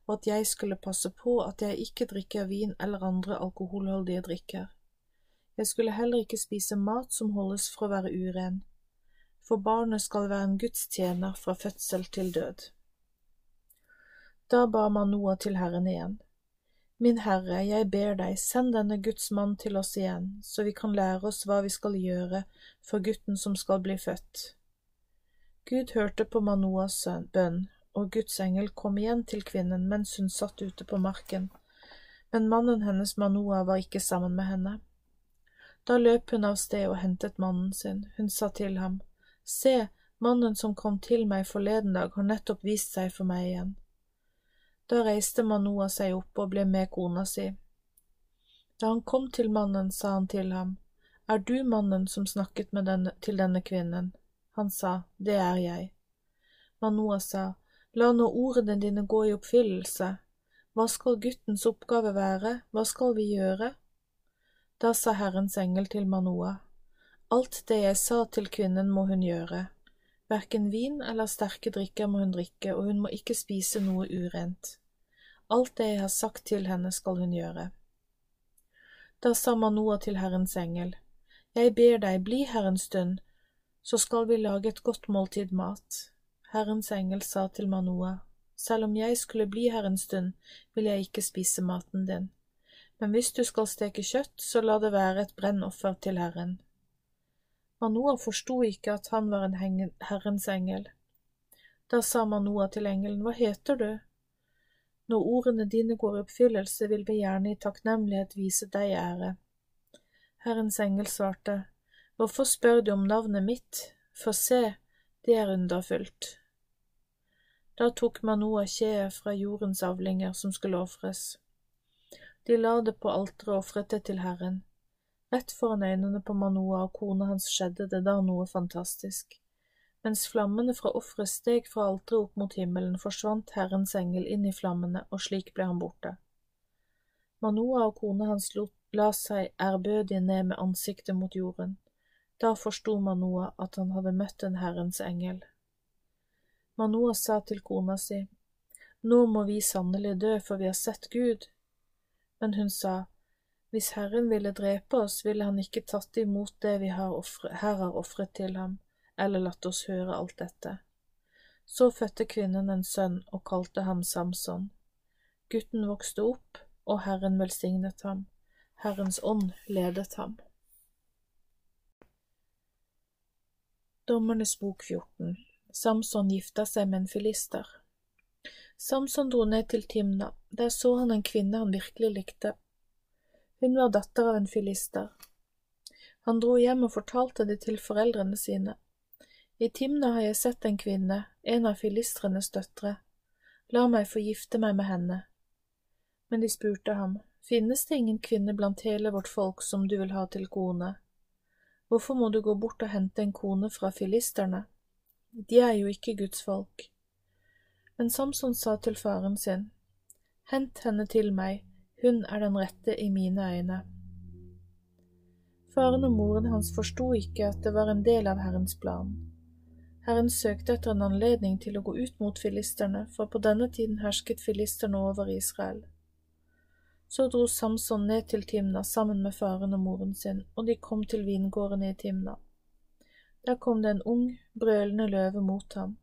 og at jeg skulle passe på at jeg ikke drikker vin eller andre alkoholholdige drikker. Jeg skulle heller ikke spise mat som holdes for å være uren, for barnet skal være en gudstjener fra fødsel til død. Da ba Manoah til Herren igjen. Min Herre, jeg ber deg, send denne Guds mann til oss igjen, så vi kan lære oss hva vi skal gjøre for gutten som skal bli født. Gud hørte på Manoas bønn, og Guds engel kom igjen til kvinnen mens hun satt ute på marken, men mannen hennes Manoa var ikke sammen med henne. Da løp hun av sted og hentet mannen sin, hun sa til ham, Se, mannen som kom til meg forleden dag, har nettopp vist seg for meg igjen. Da reiste Manoa seg opp og ble med kona si. Da han kom til mannen, sa han til ham, Er du mannen som snakket denne, til denne kvinnen? Han sa, Det er jeg. Manoa sa, La nå ordene dine gå i oppfyllelse. Hva skal guttens oppgave være, hva skal vi gjøre? Da sa Herrens engel til Manoa, Alt det jeg sa til kvinnen må hun gjøre. Hverken vin eller sterke drikker må hun drikke, og hun må ikke spise noe urent. Alt det jeg har sagt til henne skal hun gjøre. Da sa Manoa til Herrens engel, Jeg ber deg, bli her en stund, så skal vi lage et godt måltid mat. Herrens engel sa til Manoa, selv om jeg skulle bli her en stund, vil jeg ikke spise maten din, men hvis du skal steke kjøtt, så la det være et brennoffer til Herren. Manoa forsto ikke at han var en Herrens engel. Da sa Manoa til engelen, hva heter du? Når ordene dine går i oppfyllelse, vil vi gjerne i takknemlighet vise deg ære. Herrens engel svarte, Hvorfor spør du om navnet mitt, for se, det er underfullt. Da tok Manoa kjeet fra jordens avlinger som skulle ofres. De la det på alteret og ofret det til Herren. Rett foran øynene på Manoa og kona hans skjedde det da noe fantastisk. Mens flammene fra offeret steg fra alteret opp mot himmelen, forsvant Herrens engel inn i flammene, og slik ble han borte. Manoa og kona hans la seg ærbødig ned med ansiktet mot jorden. Da forsto Manoa at han hadde møtt en Herrens engel. Manoa sa til kona si, Nå må vi sannelig dø, for vi har sett Gud. Men hun sa, Hvis Herren ville drepe oss, ville han ikke tatt imot det vi her har ofret til ham, eller latt oss høre alt dette. Så fødte kvinnen en sønn og kalte ham Samson. Gutten vokste opp, og Herren velsignet ham. Herrens ånd ledet ham. Dommernes bok 14 Samson gifta seg med en filister. Samson dro ned til Timna, der så han en kvinne han virkelig likte. Hun var datter av en filister. Han dro hjem og fortalte det til foreldrene sine. I Timna har jeg sett en kvinne, en av filistrenes døtre. La meg få gifte meg med henne. Men de spurte ham, finnes det ingen kvinne blant hele vårt folk som du vil ha til kone? Hvorfor må du gå bort og hente en kone fra filisterne? De er jo ikke Guds folk. Men Samson sa til faren sin, Hent henne til meg, hun er den rette i mine øyne. Faren og moren hans forsto ikke at det var en del av Herrens plan. Herren søkte etter en anledning til å gå ut mot filisterne, for på denne tiden hersket filisterne over Israel. Så dro Samson ned til Timna sammen med faren og moren sin, og de kom til vingården i Timna. Der kom det en ung, brølende løve mot ham.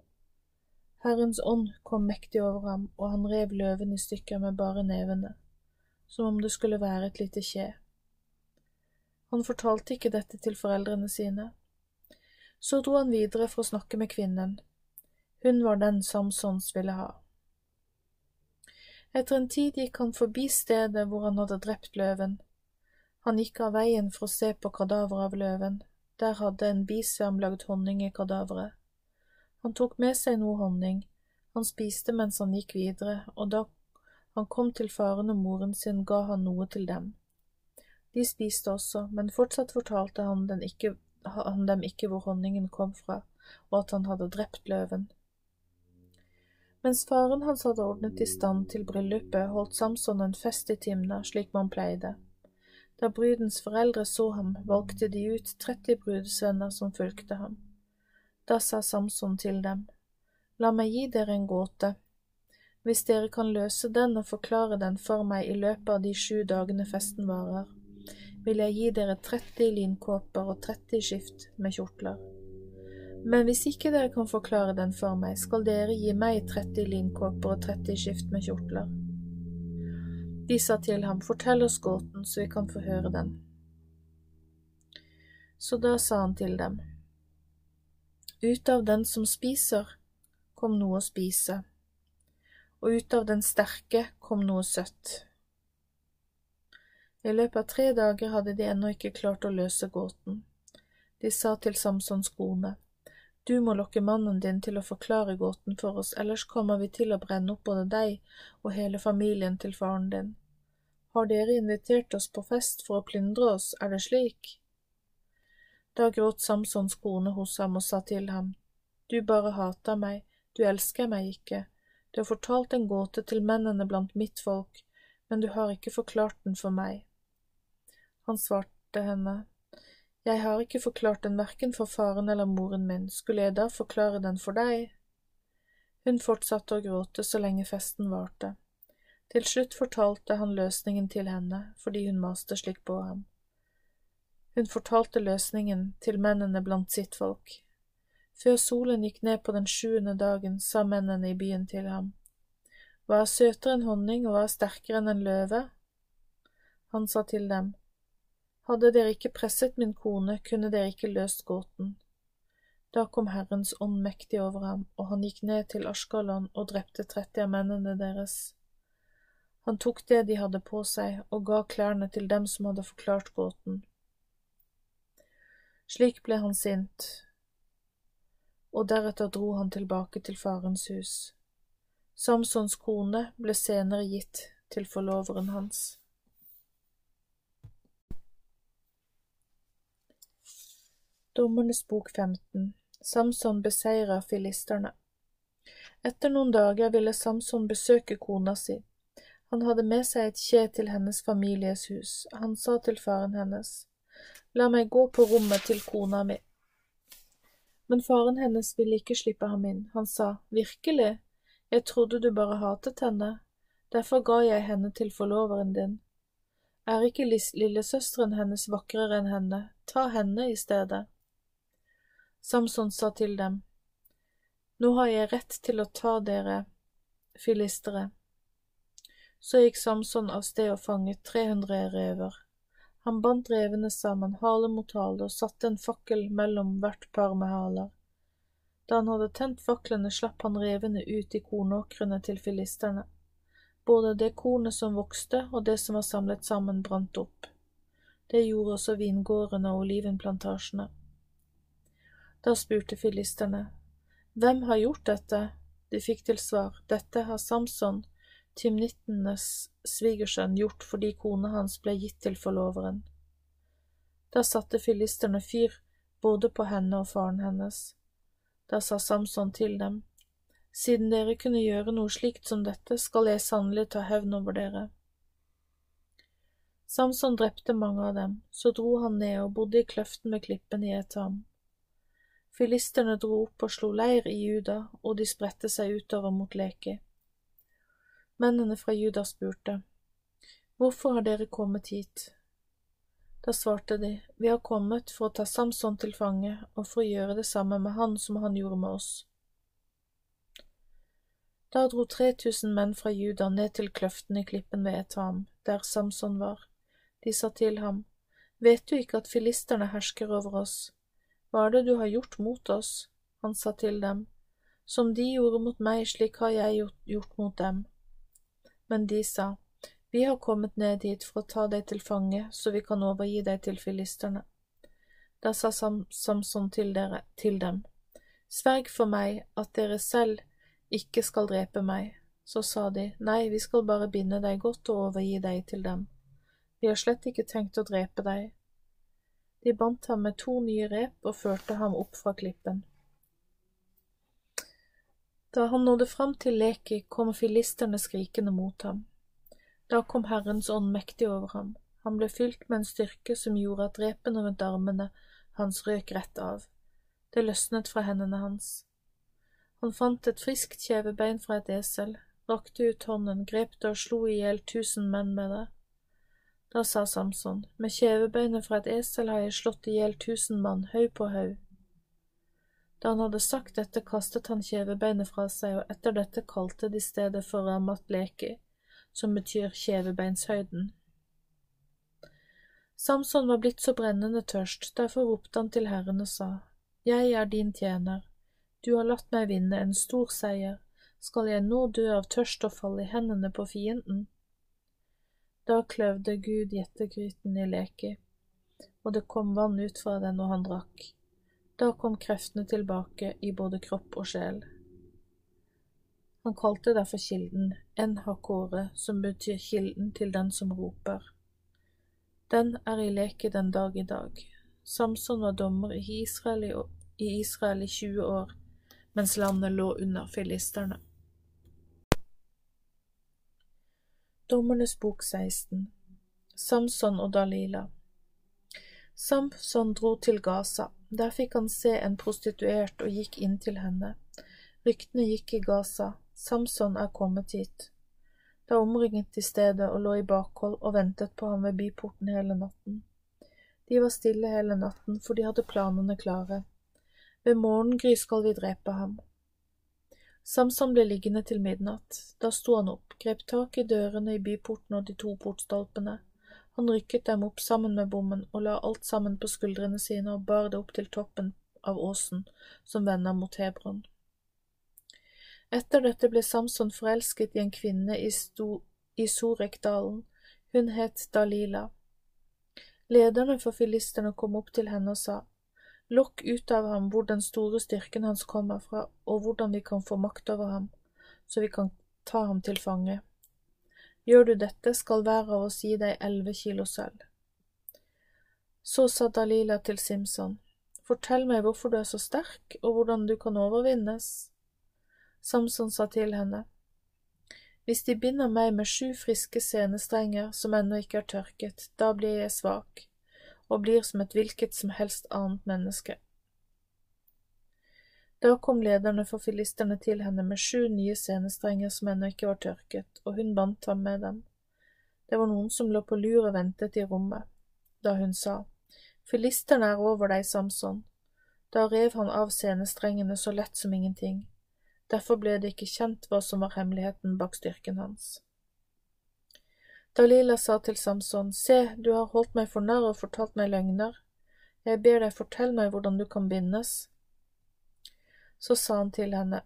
Herrens ånd kom mektig over ham, og han rev løven i stykker med bare nevene, som om det skulle være et lite kje. Han fortalte ikke dette til foreldrene sine. Så dro han videre for å snakke med kvinnen. Hun var den Samsons ville ha. Etter en tid gikk han forbi stedet hvor han hadde drept løven. Han gikk av veien for å se på kadaveret av løven. Der hadde en bisverm lagd honning i kadaveret. Han tok med seg noe honning, han spiste mens han gikk videre, og da han kom til faren og moren sin, ga han noe til dem. De spiste også, men fortsatt fortalte han, ikke, han dem ikke hvor honningen kom fra, og at han hadde drept løven. Mens faren hans hadde ordnet i stand til bryllupet, holdt Samson en fest i Timna, slik man pleide. Da brudens foreldre så ham, valgte de ut 30 brudesvenner som fulgte ham. Da sa Samson til dem, La meg gi dere en gåte. Hvis dere kan løse den og forklare den for meg i løpet av de sju dagene festen varer, vil jeg gi dere 30 linkåper og 30 skift med kjortler. Men hvis ikke dere kan forklare den for meg, skal dere gi meg 30 linkåper og 30 skift med kjortler. De sa til ham, Fortell oss gåten, så vi kan få høre den. Så da sa han til dem, ut av den som spiser, kom noe å spise, og ut av den sterke kom noe søtt. I løpet av tre dager hadde de ennå ikke klart å løse gåten. De sa til Samsons kone, Du må lokke mannen din til å forklare gåten for oss, ellers kommer vi til å brenne opp både deg og hele familien til faren din. Har dere invitert oss på fest for å plyndre oss, er det slik? Da gråt Samsons kone hos ham og sa til ham, Du bare hater meg, du elsker meg ikke, du har fortalt en gåte til mennene blant mitt folk, men du har ikke forklart den for meg. Han svarte henne, Jeg har ikke forklart den verken for faren eller moren min, skulle jeg da forklare den for deg? Hun fortsatte å gråte så lenge festen varte. Til slutt fortalte han løsningen til henne, fordi hun maste slik på ham. Hun fortalte løsningen til mennene blant sitt folk. Før solen gikk ned på den sjuende dagen, sa mennene i byen til ham, Hva er søtere enn honning og hva er sterkere enn en løve? Han sa til dem, Hadde dere ikke presset min kone, kunne dere ikke løst gåten. Da kom Herrens ånd mektig over ham, og han gikk ned til Ashkalon og drepte tretti av mennene deres. Han tok det de hadde på seg, og ga klærne til dem som hadde forklart gåten. Slik ble han sint, og deretter dro han tilbake til farens hus. Samsons kone ble senere gitt til forloveren hans. Dommernes bok 15 Samson beseirer filisterne Etter noen dager ville Samson besøke kona si. Han hadde med seg et kje til hennes families hus. Han sa til faren hennes, La meg gå på rommet til kona mi. Men faren hennes ville ikke slippe ham inn. Han sa, Virkelig, jeg trodde du bare hatet henne, derfor ga jeg henne til forloveren din. Er ikke lillesøsteren hennes vakrere enn henne, ta henne i stedet. Samson sa til dem, Nå har jeg rett til å ta dere, filistere. Så gikk Samson av sted og fanget 300 rever. Han bandt revene sammen, hale mot hale, og satte en fakkel mellom hvert par med haler. Da han hadde tent faklene, slapp han revene ut i kornåkrene til filisterne. Både det kornet som vokste og det som var samlet sammen, brant opp. Det gjorde også vingårdene og olivenplantasjene. Da spurte filisterne, Hvem har gjort dette? De fikk til svar, Dette har Samson, Timnittenes svigersønn, gjort fordi kona hans ble gitt til forloveren. Da satte filisterne fyr både på henne og faren hennes. Da sa Samson til dem, Siden dere kunne gjøre noe slikt som dette, skal jeg sannelig ta hevn over dere. Samson drepte mange av dem, så dro han ned og bodde i kløften med klippen i Etam. Filisterne dro opp og slo leir i Juda, og de spredte seg utover mot Leki. Mennene fra Juda spurte, Hvorfor har dere kommet hit? Da svarte de, Vi har kommet for å ta Samson til fange og for å gjøre det samme med han som han gjorde med oss. Da dro 3000 menn fra Juda ned til kløften i klippen ved Etam, der Samson var. De sa til ham, Vet du ikke at filisterne hersker over oss? Hva er det du har gjort mot oss? Han sa til dem, Som de gjorde mot meg, slik har jeg gjort mot dem. Men de sa, Vi har kommet ned hit for å ta deg til fange, så vi kan overgi deg til filisterne. Da sa Samson til, dere, til dem, Sverg for meg at dere selv ikke skal drepe meg. Så sa de, nei, vi skal bare binde deg godt og overgi deg til dem. Vi har slett ikke tenkt å drepe deg. De bandt ham med to nye rep og førte ham opp fra klippen. Da han nådde fram til Leki, kom filisterne skrikende mot ham. Da kom Herrens ånd mektig over ham. Han ble fylt med en styrke som gjorde at drepene rundt armene hans røk rett av. Det løsnet fra hendene hans. Han fant et friskt kjevebein fra et esel, rakte ut hånden, grep det og slo i hjel tusen menn med det. Da sa Samson, med kjevebeinet fra et esel har jeg slått i hjel tusen mann, haug på haug. Da han hadde sagt dette, kastet han kjevebeinet fra seg, og etter dette kalte de stedet for Ramat Leki, som betyr kjevebeinshøyden. Samson var blitt så brennende tørst, derfor ropte han til Herren og sa, Jeg er din tjener, du har latt meg vinne en stor seier, skal jeg nå dø av tørst og falle i hendene på fienden? Da kløvde Gud gjettegryten i Leki, og det kom vann ut fra den og han drakk. Da kom kreftene tilbake i både kropp og sjel. Han kalte derfor kilden En-Hakore, som betyr kilden til den som roper. Den er i leke den dag i dag. Samson var dommer i Israel i, i Israel i 20 år, mens landet lå under filisterne. Dommernes bok 16 Samson og Dalila Samson dro til Gaza. Der fikk han se en prostituert og gikk inn til henne. Ryktene gikk i Gaza. Samson er kommet hit. Da omringet de stedet og lå i bakhold og ventet på ham ved byporten hele natten. De var stille hele natten, for de hadde planene klare. Ved morgengry skal vi drepe ham. Samson ble liggende til midnatt. Da sto han opp, grep tak i dørene i byporten og de to portstolpene. Han rykket dem opp sammen med bommen og la alt sammen på skuldrene sine og bar det opp til toppen av åsen som vender mot Hebron. Etter dette ble Samson forelsket i en kvinne i, i Sorekdalen. Hun het Dalila. Lederne for filistene kom opp til henne og sa, Lokk ut av ham hvor den store styrken hans kommer fra, og hvordan vi kan få makt over ham, så vi kan ta ham til fange. Gjør du dette, skal hver av oss gi deg elleve kilo sølv. Så sa Dalila til Simson, fortell meg hvorfor du er så sterk, og hvordan du kan overvinnes. Samson sa til henne, hvis de binder meg med sju friske senestrenger som ennå ikke er tørket, da blir jeg svak og blir som et hvilket som helst annet menneske. Da kom lederne for filisterne til henne med sju nye senestrenger som ennå ikke var tørket, og hun bandt ham med dem. Det var noen som lå på lur og ventet i rommet. Da hun sa, Filisterne er over deg, Samson. Da rev han av senestrengene så lett som ingenting. Derfor ble det ikke kjent hva som var hemmeligheten bak styrken hans. Dalila sa til Samson, Se, du har holdt meg for narr og fortalt meg løgner. Jeg ber deg, fortell meg hvordan du kan bindes. Så sa han til henne,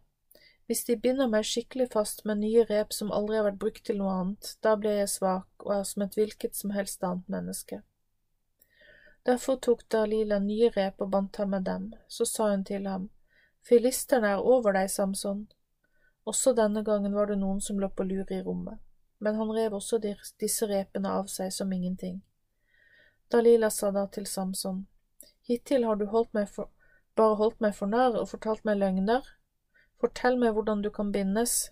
Hvis de binder meg skikkelig fast med nye rep som aldri har vært brukt til noe annet, da blir jeg svak og er som et hvilket som helst annet menneske. Derfor tok Dalila nye rep og bandt ham med dem. Så sa hun til ham, Filisterne er over deg, Samson. Også denne gangen var det noen som lå på lur i rommet, men han rev også disse repene av seg som ingenting. Dalila sa da til Samson, Hittil har du holdt meg for, bare holdt meg for narr og fortalt meg løgner. Fortell meg hvordan du kan bindes.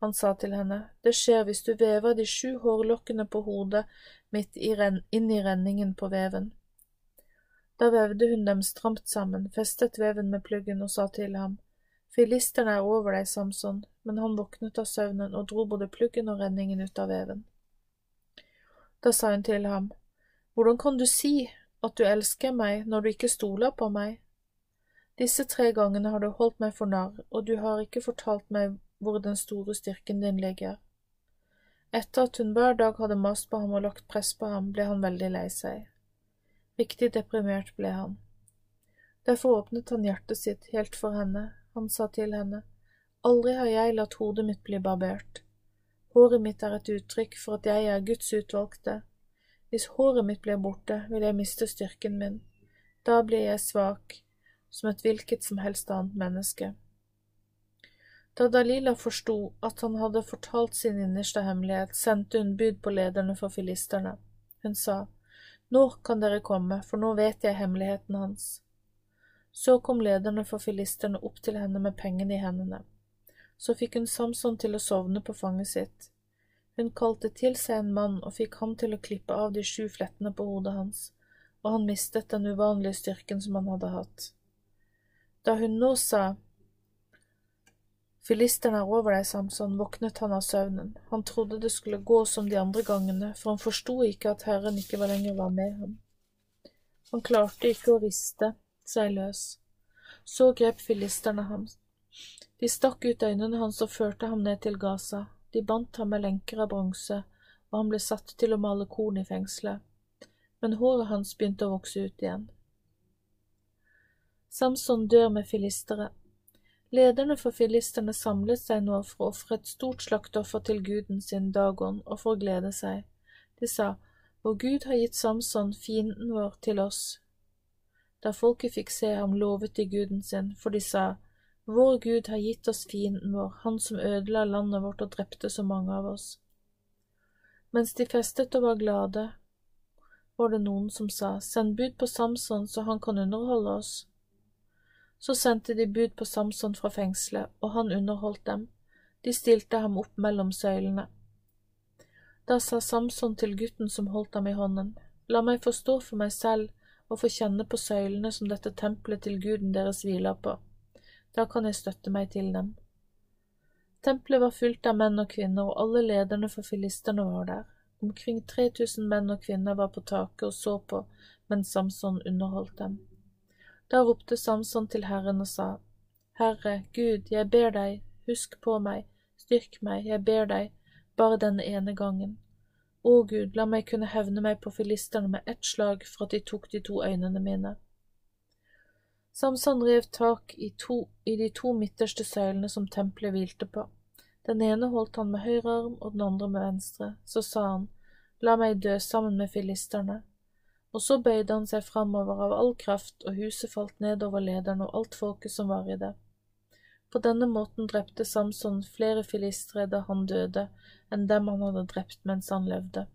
Han sa til henne, Det skjer hvis du vever de sju hårlokkene på hodet mitt inn i renningen på veven. Da vevde hun dem stramt sammen, festet veven med pluggen og sa til ham, Filisterne er over deg, Samson, men han våknet av søvnen og dro både pluggen og renningen ut av veven. Da sa hun til ham, Hvordan kan du si at du elsker meg når du ikke stoler på meg? Disse tre gangene har du holdt meg for narr, og du har ikke fortalt meg hvor den store styrken din ligger. Etter at hun hver dag hadde mast på ham og lagt press på ham, ble han veldig lei seg. Riktig deprimert ble han. Derfor åpnet han hjertet sitt helt for henne. Han sa til henne, Aldri har jeg latt hodet mitt bli barbert. Håret mitt er et uttrykk for at jeg er Guds utvalgte. Hvis håret mitt blir borte, vil jeg miste styrken min. Da blir jeg svak, som et hvilket som helst annet menneske. Da Dalila forsto at han hadde fortalt sin innerste hemmelighet, sendte hun bud på lederne for filisterne. Hun sa, nå kan dere komme, for nå vet jeg hemmeligheten hans. Så kom lederne for filisterne opp til henne med pengene i hendene. Så fikk hun Samson til å sovne på fanget sitt. Hun kalte til seg en mann og fikk ham til å klippe av de sju flettene på hodet hans, og han mistet den uvanlige styrken som han hadde hatt. Da hun nå sa Filisteren er over deg, Samson, våknet han av søvnen. Han trodde det skulle gå som de andre gangene, for han forsto ikke at Herren ikke var lenger var med ham. Han klarte ikke å riste seg løs. Så grep filisterne ham. De stakk ut øynene hans og førte ham ned til Gaza. De bandt ham med lenker av bronse, og han ble satt til å male korn i fengselet. Men håret hans begynte å vokse ut igjen. Samson dør med filistere, Lederne for filistene samlet seg nå for å ofre et stort slakteoffer til guden sin Dagon og for å glede seg. De sa, Vår Gud har gitt Samson, fienden vår, til oss. Da folket fikk se ham, lovet de guden sin, for de sa, Vår Gud har gitt oss fienden vår, han som ødela landet vårt og drepte så mange av oss. Mens de festet og var glade, var det noen som sa, Send bud på Samson så han kan underholde oss. Så sendte de bud på Samson fra fengselet, og han underholdt dem. De stilte ham opp mellom søylene. Da sa Samson til gutten som holdt ham i hånden, La meg få stå for meg selv og få kjenne på søylene som dette tempelet til guden deres hviler på. Da kan jeg støtte meg til dem. Tempelet var fullt av menn og kvinner, og alle lederne for filistene var der. Omkring 3000 menn og kvinner var på taket og så på mens Samson underholdt dem. Da ropte Samson til Herren og sa, Herre, Gud, jeg ber deg, husk på meg, styrk meg, jeg ber deg, bare denne ene gangen. Å Gud, la meg kunne hevne meg på filisterne med ett slag for at de tok de to øynene mine. Samson rev tak i, to, i de to midterste søylene som tempelet hvilte på. Den ene holdt han med høyre arm og den andre med venstre. Så sa han, La meg dø sammen med filisterne og så bøyde han seg framover av all kraft, og huset falt ned over lederen og alt folket som var i det. På denne måten drepte Samson flere filistre da han døde, enn dem han hadde drept mens han levde.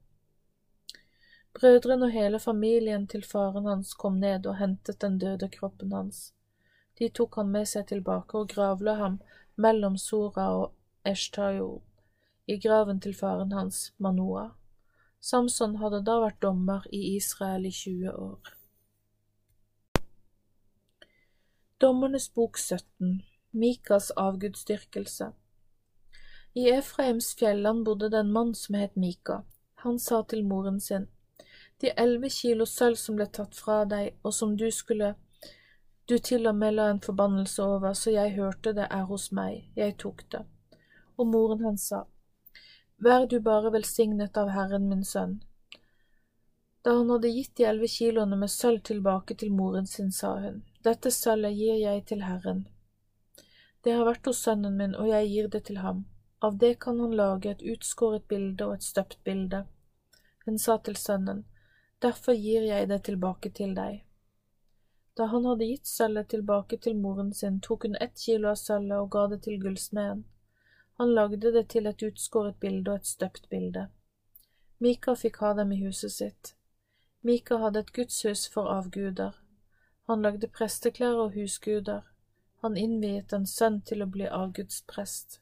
Brødrene og hele familien til faren hans kom ned og hentet den døde kroppen hans. De tok han med seg tilbake og gravla ham mellom Sora og Eshtajol, i graven til faren hans, Manoah. Samson hadde da vært dommer i Israel i 20 år. Dommernes bok 17 Mikas avgudsdyrkelse I Efraims fjelland bodde det en mann som het Mika. Han sa til moren sin, De elleve kilo sølv som ble tatt fra deg, og som du skulle du til og med la en forbannelse over, så jeg hørte det er hos meg, jeg tok det. Og moren hans sa, Vær du bare velsignet av Herren min sønn. Da han hadde gitt de elleve kiloene med sølv tilbake til moren sin, sa hun, Dette sølvet gir jeg til Herren. Det har vært hos sønnen min, og jeg gir det til ham. Av det kan han lage et utskåret bilde og et støpt bilde. Hun sa til sønnen, Derfor gir jeg det tilbake til deg. Da han hadde gitt sølvet tilbake til moren sin, tok hun ett kilo av sølvet og ga det til gullsmeden. Han lagde det til et utskåret bilde og et støpt bilde. Mika fikk ha dem i huset sitt. Mika hadde et gudshus for avguder. Han lagde presteklær og husguder. Han innviet en sønn til å bli avgudsprest.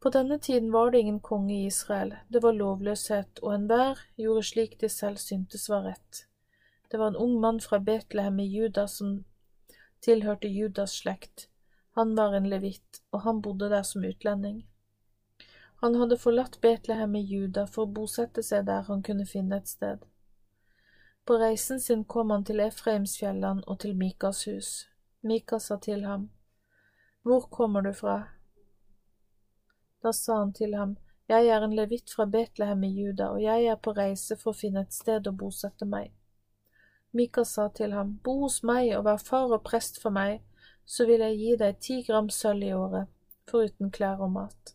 På denne tiden var det ingen konge i Israel, det var lovløshet, og enhver gjorde slik de selv syntes var rett. Det var en ung mann fra Betlehem i Juda som tilhørte Judas slekt. Han var en levitt, og han bodde der som utlending. Han hadde forlatt Betlehem i Juda for å bosette seg der han kunne finne et sted. På reisen sin kom han til Efraimsfjellene og til Mikas hus. Mika sa til ham, Hvor kommer du fra? Da sa han til ham, Jeg er en levitt fra Betlehem i Juda, og jeg er på reise for å finne et sted å bosette meg. Mika sa til ham, Bo hos meg og vær far og prest for meg, så vil jeg gi deg ti gram sølv i året, foruten klær og mat.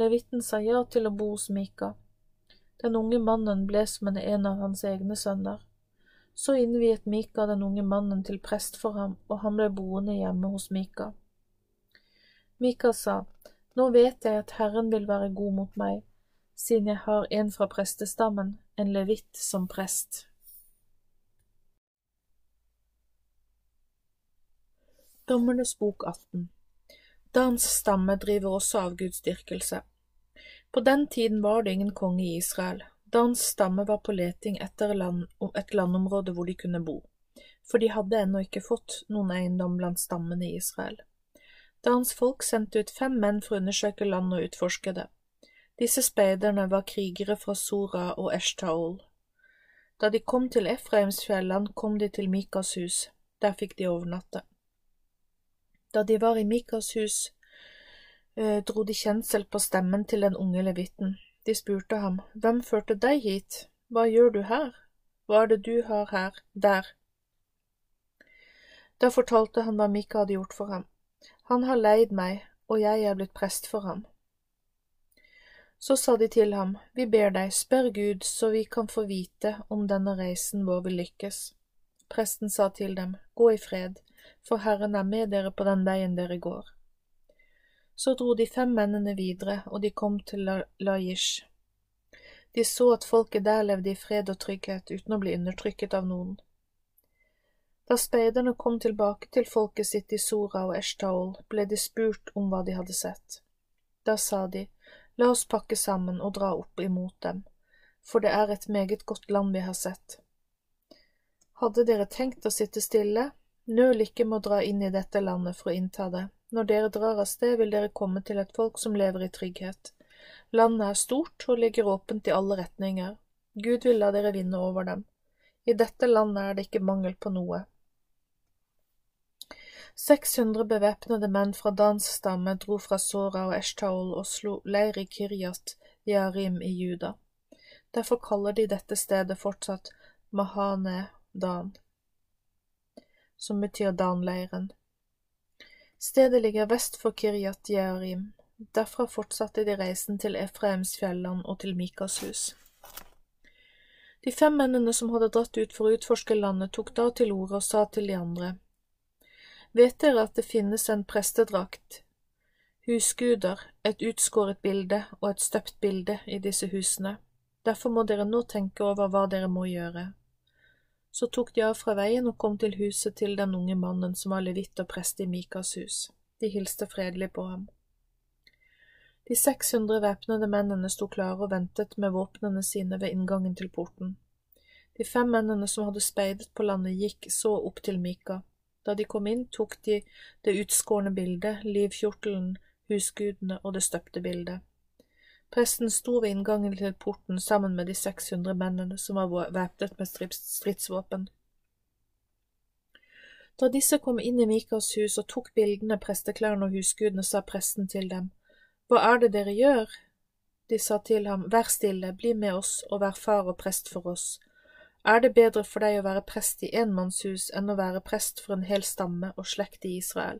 Levitten sa ja til å bo hos Mika. Den unge mannen ble som en av hans egne sønner. Så innviet Mika den unge mannen til prest for ham, og han ble boende hjemme hos Mika. Mika sa, nå vet jeg at Herren vil være god mot meg, siden jeg har en fra prestestammen, en levitt som prest. Dommernes bok 18 Dans stamme driver også avgudsdyrkelse. På den tiden var det ingen konge i Israel. Dans stamme var på leting etter land, et landområde hvor de kunne bo, for de hadde ennå ikke fått noen eiendom blant stammene i Israel Dans folk sendte ut fem menn for å undersøke landet og utforske det. Disse speiderne var krigere fra Sora og Eshtaol. Da de kom til Efraimsfjellene, kom de til Mikas hus. Der fikk de overnatte. Da de var i Mikas hus, eh, dro de kjensel på stemmen til den unge levitten. De spurte ham, Hvem førte deg hit? Hva gjør du her? Hva er det du har her, der? Da fortalte han hva Mika hadde gjort for ham. Han har leid meg, og jeg er blitt prest for ham. Så sa de til ham, Vi ber deg, spør Gud, så vi kan få vite om denne reisen vår vil lykkes. Presten sa til dem, Gå i fred, for Herren er med dere på den veien dere går. Så dro de fem mennene videre, og de kom til Laish. De så at folket der levde i fred og trygghet uten å bli undertrykket av noen. Da speiderne kom tilbake til folket sitt i Sora og Eshtaol, ble de spurt om hva de hadde sett. Da sa de, La oss pakke sammen og dra opp imot dem, for det er et meget godt land vi har sett. Hadde dere tenkt å sitte stille? Nøl ikke med å dra inn i dette landet for å innta det. Når dere drar av sted, vil dere komme til et folk som lever i trygghet. Landet er stort og ligger åpent i alle retninger. Gud vil la dere vinne over dem. I dette landet er det ikke mangel på noe. 600 bevæpnede menn fra Dans stamme dro fra Sora og Eshtaol og slo leir i Kiryat Yarim i Juda. Derfor kaller de dette stedet fortsatt Mahane Dan, som betyr Dan-leiren. Stedet ligger vest for Kiryat Jearim. Derfra fortsatte de reisen til Efraimsfjellene og til Mikas hus. De fem mennene som hadde dratt ut for å utforske landet, tok da til orde og sa til de andre, Vet dere at det finnes en prestedrakt, husguder, et utskåret bilde og et støpt bilde i disse husene, derfor må dere nå tenke over hva dere må gjøre. Så tok de av fra veien og kom til huset til den unge mannen som var levitt og prest i Mikas hus. De hilste fredelig på ham. De 600 væpnede mennene sto klare og ventet med våpnene sine ved inngangen til porten. De fem mennene som hadde speidet på landet, gikk så opp til Mika. Da de kom inn, tok de det utskårne bildet, livkjortelen, husgudene og det støpte bildet. Presten sto ved inngangen til porten sammen med de 600 mennene som var væpnet med stridsvåpen. Da disse kom inn i Mikas hus og tok bildene, presteklærne og husgudene, sa presten til dem, Hva er det dere gjør? De sa til ham, Vær stille, bli med oss og vær far og prest for oss, er det bedre for deg å være prest i enmannshus enn å være prest for en hel stamme og slekt i Israel?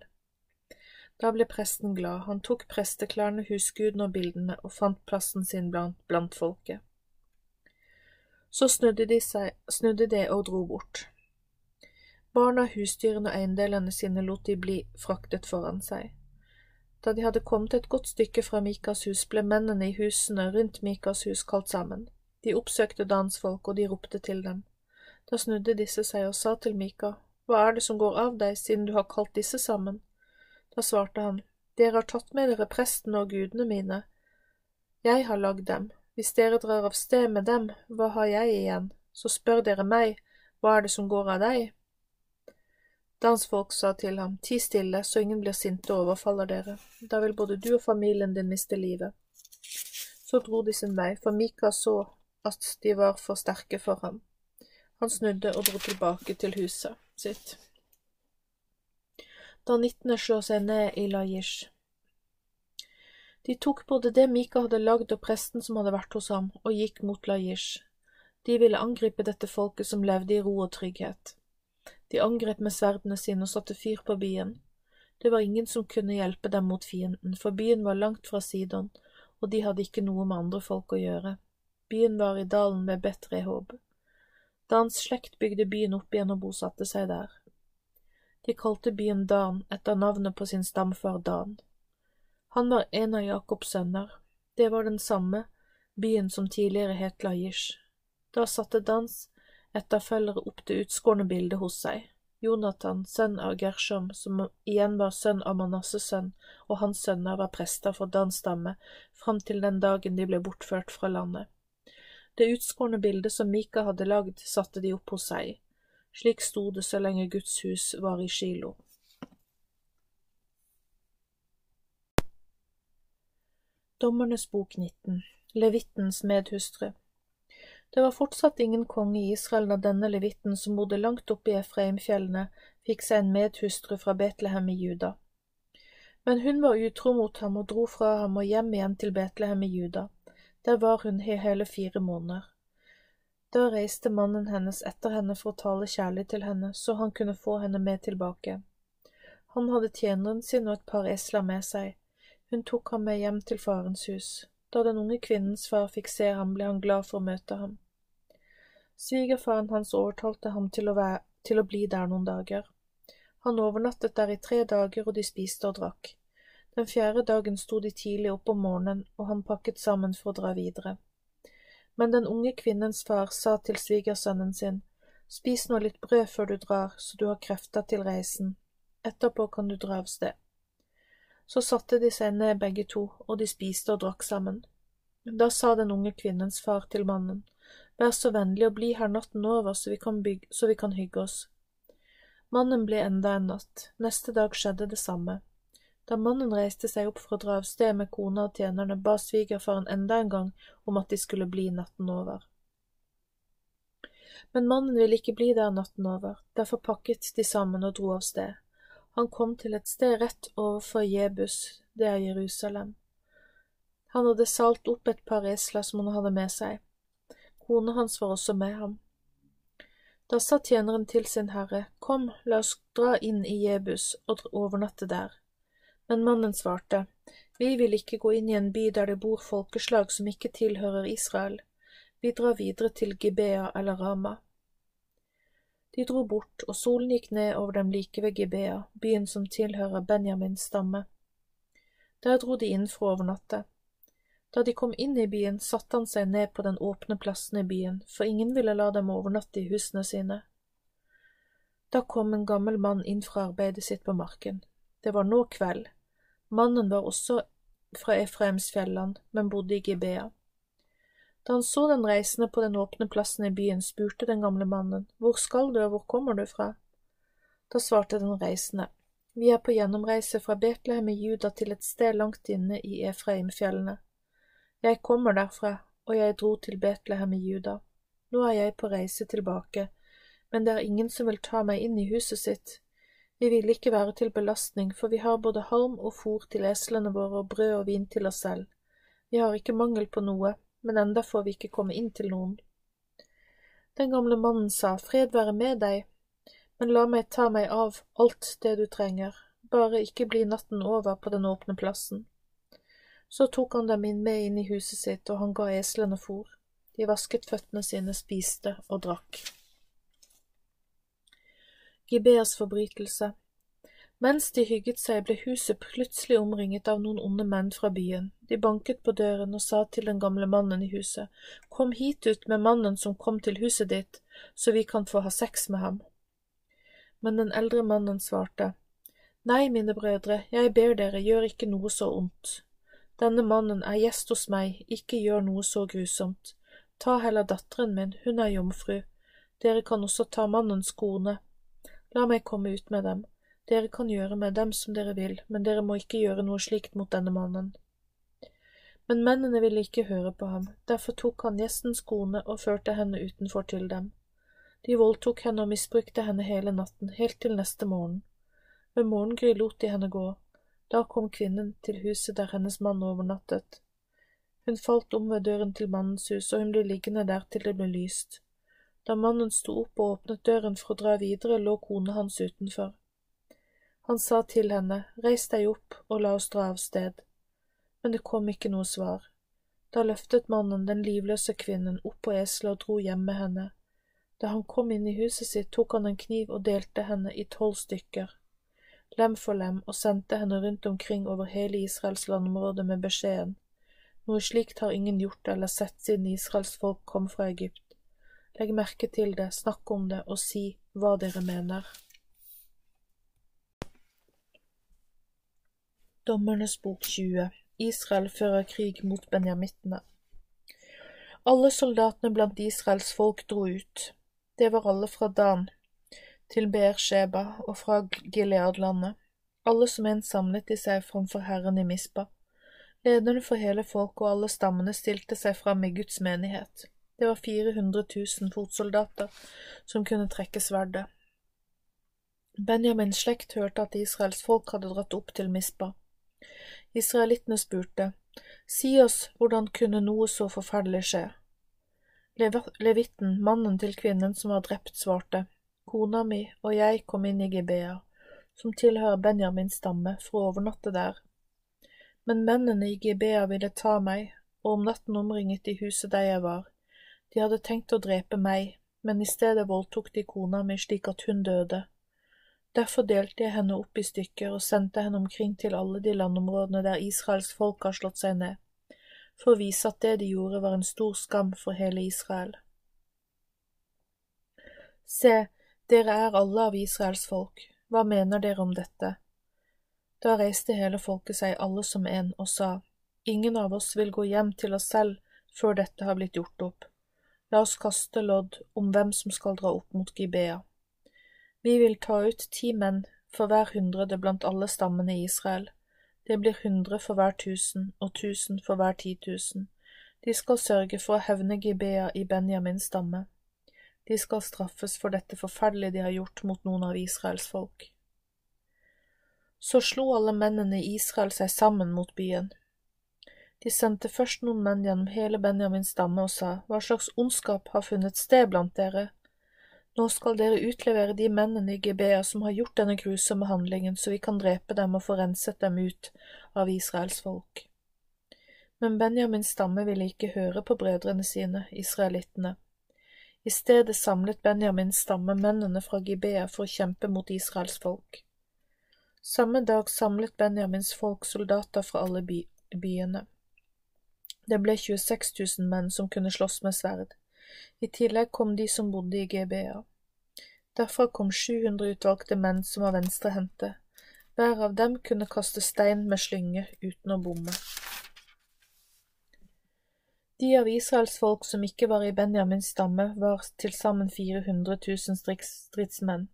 Da ble presten glad, han tok presteklærne, husgudene og bildene og fant plassen sin blant, blant folket. Så snudde de, seg, snudde de og dro bort. Barna, husdyrene og eiendelene sine lot de bli fraktet foran seg. Da de hadde kommet et godt stykke fra Mikas hus, ble mennene i husene rundt Mikas hus kalt sammen. De oppsøkte dansfolk, og de ropte til dem. Da snudde disse seg og sa til Mika, Hva er det som går av deg, siden du har kalt disse sammen? Da svarte han, Dere har tatt med dere presten og gudene mine. Jeg har lagd dem. Hvis dere drar av sted med dem, hva har jeg igjen? Så spør dere meg, hva er det som går av deg? Dans folk sa til ham, Ti stille, så ingen blir sinte og overfaller dere. Da vil både du og familien din miste livet. Så dro de sin vei, for Mika så at de var for sterke for ham. Han snudde og dro tilbake til huset sitt da nittene slå seg ned i Lajish. De tok både det Mika hadde lagd og presten som hadde vært hos ham, og gikk mot Lajish. De ville angripe dette folket som levde i ro og trygghet. De angrep med sverdene sine og satte fyr på byen. Det var ingen som kunne hjelpe dem mot fienden, for byen var langt fra Sidon, og de hadde ikke noe med andre folk å gjøre. Byen var i dalen ved Bet Rehob. Dans slekt bygde byen opp igjen og bosatte seg der. De kalte byen Dan etter navnet på sin stamfar Dan. Han var en av Jakobs sønner. Det var den samme byen som tidligere het Lajish. Da satte Dans etterfølgere opp det utskårne bildet hos seg. Jonathan, sønn av Gershom, som igjen var sønn av Manasses sønn, og hans sønner var prester for Dans stamme fram til den dagen de ble bortført fra landet. Det utskårne bildet som Mika hadde lagd, satte de opp hos seg. Slik sto det så lenge Guds hus var i Kilo. Dommernes bok 19 Levittens medhustru Det var fortsatt ingen konge i Israel da denne levitten som bodde langt oppe i Efraimfjellene, fikk seg en medhustru fra Betlehem i Juda. Men hun var utro mot ham og dro fra ham og hjem igjen til Betlehem i Juda. Der var hun i hele fire måneder. Da reiste mannen hennes etter henne for å tale kjærlig til henne, så han kunne få henne med tilbake. Han hadde tjeneren sin og et par esler med seg. Hun tok ham med hjem til farens hus. Da den unge kvinnens far fikk se ham, ble han glad for å møte ham. Svigerfaren hans overtalte ham til å, være, til å bli der noen dager. Han overnattet der i tre dager, og de spiste og drakk. Den fjerde dagen sto de tidlig opp om morgenen, og han pakket sammen for å dra videre. Men den unge kvinnens far sa til svigersønnen sin, Spis nå litt brød før du drar, så du har krefter til reisen. Etterpå kan du dra av sted. Så satte de seg ned begge to, og de spiste og drakk sammen. Da sa den unge kvinnens far til mannen, Vær så vennlig å bli her natten over så vi kan, bygge, så vi kan hygge oss. Mannen ble enda en natt, neste dag skjedde det samme. Da mannen reiste seg opp for å dra av sted med kona og tjenerne, ba svigerfaren enda en gang om at de skulle bli natten over. Men mannen ville ikke bli der natten over, derfor pakket de sammen og dro av sted. Han kom til et sted rett overfor Jebus, det er Jerusalem. Han hadde salt opp et par esler som han hadde med seg. Kona hans var også med ham. Da sa tjeneren til sin herre, Kom, la oss dra inn i Jebus og overnatte der. Men mannen svarte, Vi vil ikke gå inn i en by der det bor folkeslag som ikke tilhører Israel. Vi drar videre til Gibea eller Rama. De dro bort, og solen gikk ned over dem like ved Gibea, byen som tilhører Benjamins stamme. Der dro de inn for å overnatte. Da de kom inn i byen, satte han seg ned på den åpne plassen i byen, for ingen ville la dem overnatte i husene sine. Da kom en gammel mann inn fra arbeidet sitt på marken. Det var nå kveld. Mannen var også fra Efraimsfjellene, men bodde i Gibea. Da han så den reisende på den åpne plassen i byen, spurte den gamle mannen, Hvor skal du, og hvor kommer du fra? Da svarte den reisende, Vi er på gjennomreise fra Betlehem i Juda til et sted langt inne i Efraimfjellene. Jeg kommer derfra, og jeg dro til Betlehem i Juda. Nå er jeg på reise tilbake, men det er ingen som vil ta meg inn i huset sitt, vi vil ikke være til belastning, for vi har både harm og fôr til eslene våre og brød og vin til oss selv. Vi har ikke mangel på noe, men enda får vi ikke komme inn til noen. Den gamle mannen sa, Fred være med deg, men la meg ta meg av alt det du trenger. bare ikke bli natten over på den åpne plassen. Så tok han dem inn med inn i huset sitt, og han ga eslene fôr. De vasket føttene sine, spiste og drakk. Gibeas forbrytelse Mens de hygget seg, ble huset plutselig omringet av noen onde menn fra byen. De banket på døren og sa til den gamle mannen i huset, Kom hit ut med mannen som kom til huset ditt, så vi kan få ha sex med ham. Men den eldre mannen svarte, Nei, mine brødre, jeg ber dere, gjør ikke noe så ondt. Denne mannen er gjest hos meg, ikke gjør noe så grusomt. Ta heller datteren min, hun er jomfru. Dere kan også ta mannens kone. La meg komme ut med dem. Dere kan gjøre med dem som dere vil, men dere må ikke gjøre noe slikt mot denne mannen. Men mennene ville ikke høre på ham, derfor tok han gjestens kone og førte henne utenfor til dem. De voldtok henne og misbrukte henne hele natten, helt til neste morgen. Ved morgengry lot de henne gå. Da kom kvinnen til huset der hennes mann overnattet. Hun falt om ved døren til mannens hus, og hun ble liggende der til det ble lyst. Da mannen sto opp og åpnet døren for å dra videre, lå kona hans utenfor. Han sa til henne, Reis deg opp og la oss dra av sted. Men det kom ikke noe svar. Da løftet mannen den livløse kvinnen opp på eselet og dro hjem med henne. Da han kom inn i huset sitt, tok han en kniv og delte henne i tolv stykker, lem for lem, og sendte henne rundt omkring over hele Israels landområde med beskjeden, noe slikt har ingen gjort eller sett siden Israels folk kom fra Egypt. Legg merke til det, snakk om det og si hva dere mener. Dommernes bok 20 Israel fører krig mot benjamittene Alle soldatene blant Israels folk dro ut. Det var alle fra Dan til Beersheba og fra Gileadlandet, alle som en samlet i seg framfor Herren i Mispa. Lederne for hele folket og alle stammene stilte seg fram i Guds menighet. Det var 400 000 fotsoldater som kunne trekke sverdet. Benjamins slekt hørte at Israels folk hadde dratt opp til Mispa. Israelittene spurte, Si oss, hvordan kunne noe så forferdelig skje? Levitten, mannen til kvinnen som var drept, svarte, Kona mi og jeg kom inn i Gibea, som tilhører Benjamins stamme, for å overnatte der. Men mennene i Gibea ville ta meg, og om natten omringet de huset der jeg var. De hadde tenkt å drepe meg, men i stedet voldtok de kona mi slik at hun døde. Derfor delte jeg henne opp i stykker og sendte henne omkring til alle de landområdene der Israels folk har slått seg ned, for å vise at det de gjorde var en stor skam for hele Israel. Se, dere er alle av Israels folk, hva mener dere om dette? Da reiste hele folket seg alle som en og sa, Ingen av oss vil gå hjem til oss selv før dette har blitt gjort opp. La oss kaste lodd om hvem som skal dra opp mot Gibea. Vi vil ta ut ti menn for hver hundrede blant alle stammene i Israel. Det blir hundre for hver tusen og tusen for hver ti tusen. De skal sørge for å hevne Gibea i Benjamins stamme. De skal straffes for dette forferdelige de har gjort mot noen av Israels folk. Så slo alle mennene i Israel seg sammen mot byen. De sendte først noen menn gjennom hele Benjamins stamme og sa, Hva slags ondskap har funnet sted blant dere? Nå skal dere utlevere de mennene i Gibea som har gjort denne grusomme handlingen, så vi kan drepe dem og få renset dem ut av Israels folk. Men Benjamins stamme ville ikke høre på brødrene sine, israelittene. I stedet samlet Benjamins stamme mennene fra Gibea for å kjempe mot Israels folk. Samme dag samlet Benjamins folk soldater fra alle by byene. Det ble 26 000 menn som kunne slåss med sverd. I tillegg kom de som bodde i GBA. Derfra kom 700 utvalgte menn som var venstrehendte. Hver av dem kunne kaste stein med slynge uten å bomme. De av Israels folk som ikke var i Benjamins stamme, var til sammen 400 000 stridsmenn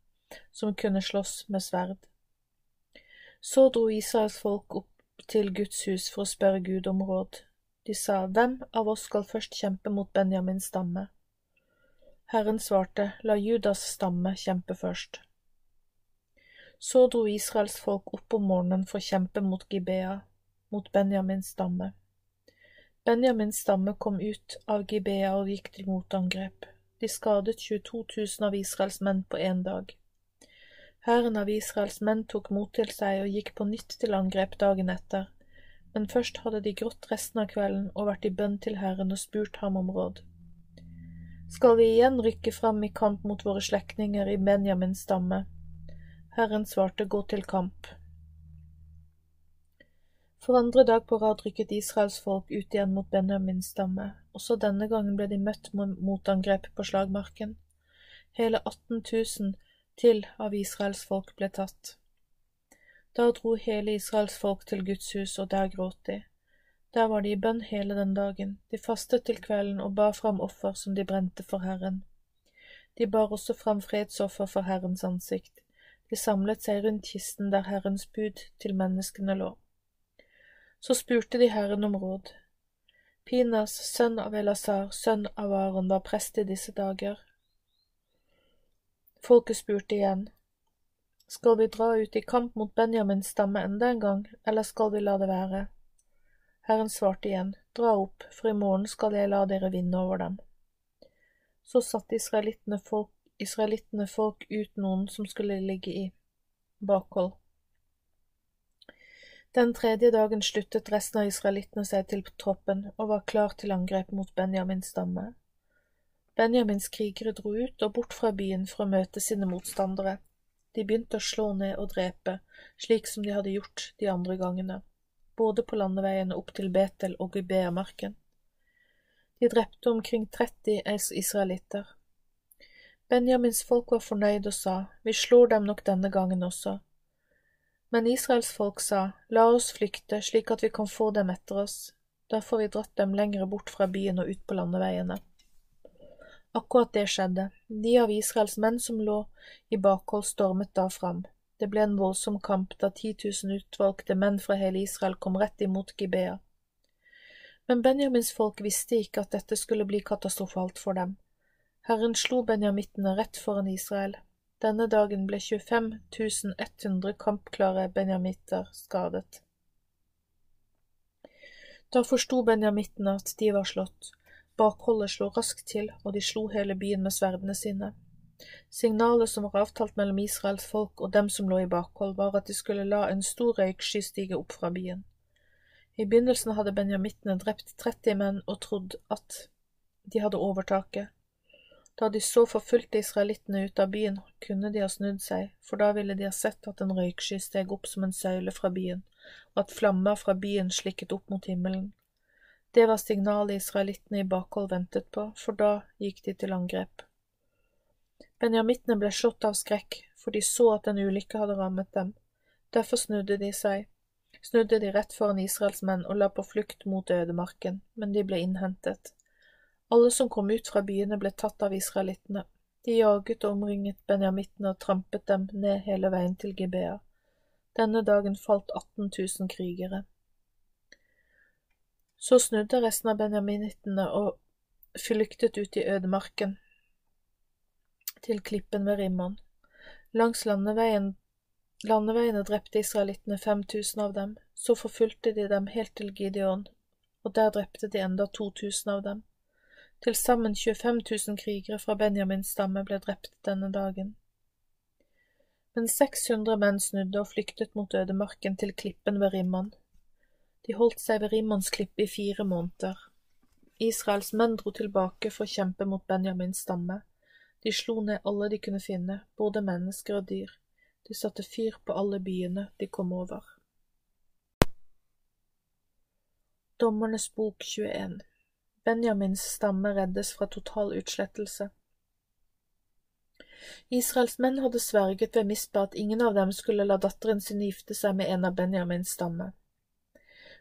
som kunne slåss med sverd. Så dro Israels folk opp til Guds hus for å spørre Gud om råd. De sa, Hvem av oss skal først kjempe mot Benjamins stamme? Herren svarte, La Judas stamme kjempe først. Så dro Israels folk opp om morgenen for å kjempe mot Gibea, mot Benjamins stamme. Benjamins stamme kom ut av Gibea og gikk til motangrep. De skadet 22 000 av Israels menn på én dag. Hæren av Israels menn tok mot til seg og gikk på nytt til angrep dagen etter, men først hadde de grått resten av kvelden og vært i bønn til Herren og spurt ham om råd. Skal vi igjen rykke fram i kamp mot våre slektninger i Benjamins stamme? Herren svarte gå til kamp. For andre dag på rad rykket Israels folk ut igjen mot Benjamins stamme. Også denne gangen ble de møtt med motangrep på slagmarken. Hele 18 000 til av Israels folk ble tatt. Da dro hele Israels folk til Guds hus, og der gråt de. Der var de i bønn hele den dagen, de fastet til kvelden og bar fram offer som de brente for Herren. De bar også fram fredsoffer for Herrens ansikt. De samlet seg rundt kisten der Herrens bud til menneskene lå. Så spurte de Herren om råd. Pinas, sønn av Elasar, sønn av Aron, var prest i disse dager, Folket spurte igjen. Skal vi dra ut i kamp mot Benjamins stamme enda en gang, eller skal vi la det være? Herren svarte igjen, Dra opp, for i morgen skal jeg la dere vinne over dem. Så satte israelittene folk, israelittene folk ut noen som skulle ligge i bakhold. Den tredje dagen sluttet resten av israelittene seg til troppen og var klar til angrep mot Benjamins stamme. Benjamins krigere dro ut og bort fra byen for å møte sine motstandere. De begynte å slå ned og drepe, slik som de hadde gjort de andre gangene, både på landeveiene opp til Betel og Gibea-marken. De drepte omkring 30 israelitter. Benjamins folk var fornøyd og sa, vi slår dem nok denne gangen også. Men Israels folk sa, la oss flykte slik at vi kan få dem etter oss, derfor har vi dratt dem lengre bort fra byen og ut på landeveiene. Akkurat det skjedde. De av Israels menn som lå i bakhold, stormet da fram. Det ble en voldsom kamp da 10 000 utvalgte menn fra hele Israel kom rett imot Gibea. Men Benjamins folk visste ikke at dette skulle bli katastrofalt for dem. Herren slo benjamittene rett foran Israel. Denne dagen ble 25 100 kampklare benjamitter skadet. Da forsto benjamittene at de var slått, Bakholdet slo raskt til, og de slo hele byen med sverdene sine. Signalet som var avtalt mellom Israels folk og dem som lå i bakhold, var at de skulle la en stor røyksky stige opp fra byen. I begynnelsen hadde benjamittene drept 30 menn og trodd at de hadde overtaket. Da de så forfulgte israelittene ut av byen, kunne de ha snudd seg, for da ville de ha sett at en røyksky steg opp som en søyle fra byen, og at flammer fra byen slikket opp mot himmelen. Det var signalet israelittene i bakhold ventet på, for da gikk de til angrep. Benjamittene ble slått av skrekk, for de så at en ulykke hadde rammet dem. Derfor snudde de seg, snudde de rett foran Israels menn og la på flukt mot ødemarken, men de ble innhentet. Alle som kom ut fra byene ble tatt av israelittene. De jaget og omringet benjamittene og trampet dem ned hele veien til Gibea. Denne dagen falt 18 000 krigere. Så snudde resten av benjaminittene og flyktet ut i ødemarken, til klippen ved Rimmon. Langs landeveien, landeveiene drepte israelittene 5000 av dem, så forfulgte de dem helt til Gideon, og der drepte de enda 2000 av dem. Til sammen 25 000 krigere fra Benjamins stamme ble drept denne dagen. Men 600 menn snudde og flyktet mot ødemarken til klippen ved Rimmon. De holdt seg ved Rimmons klippe i fire måneder. Israels menn dro tilbake for å kjempe mot Benjamins stamme. De slo ned alle de kunne finne, både mennesker og dyr. De satte fyr på alle byene de kom over. Dommernes bok 21 Benjamins stamme reddes fra total utslettelse. Israels menn hadde sverget ved Mispa at ingen av dem skulle la datteren sin gifte seg med en av Benjamins stamme.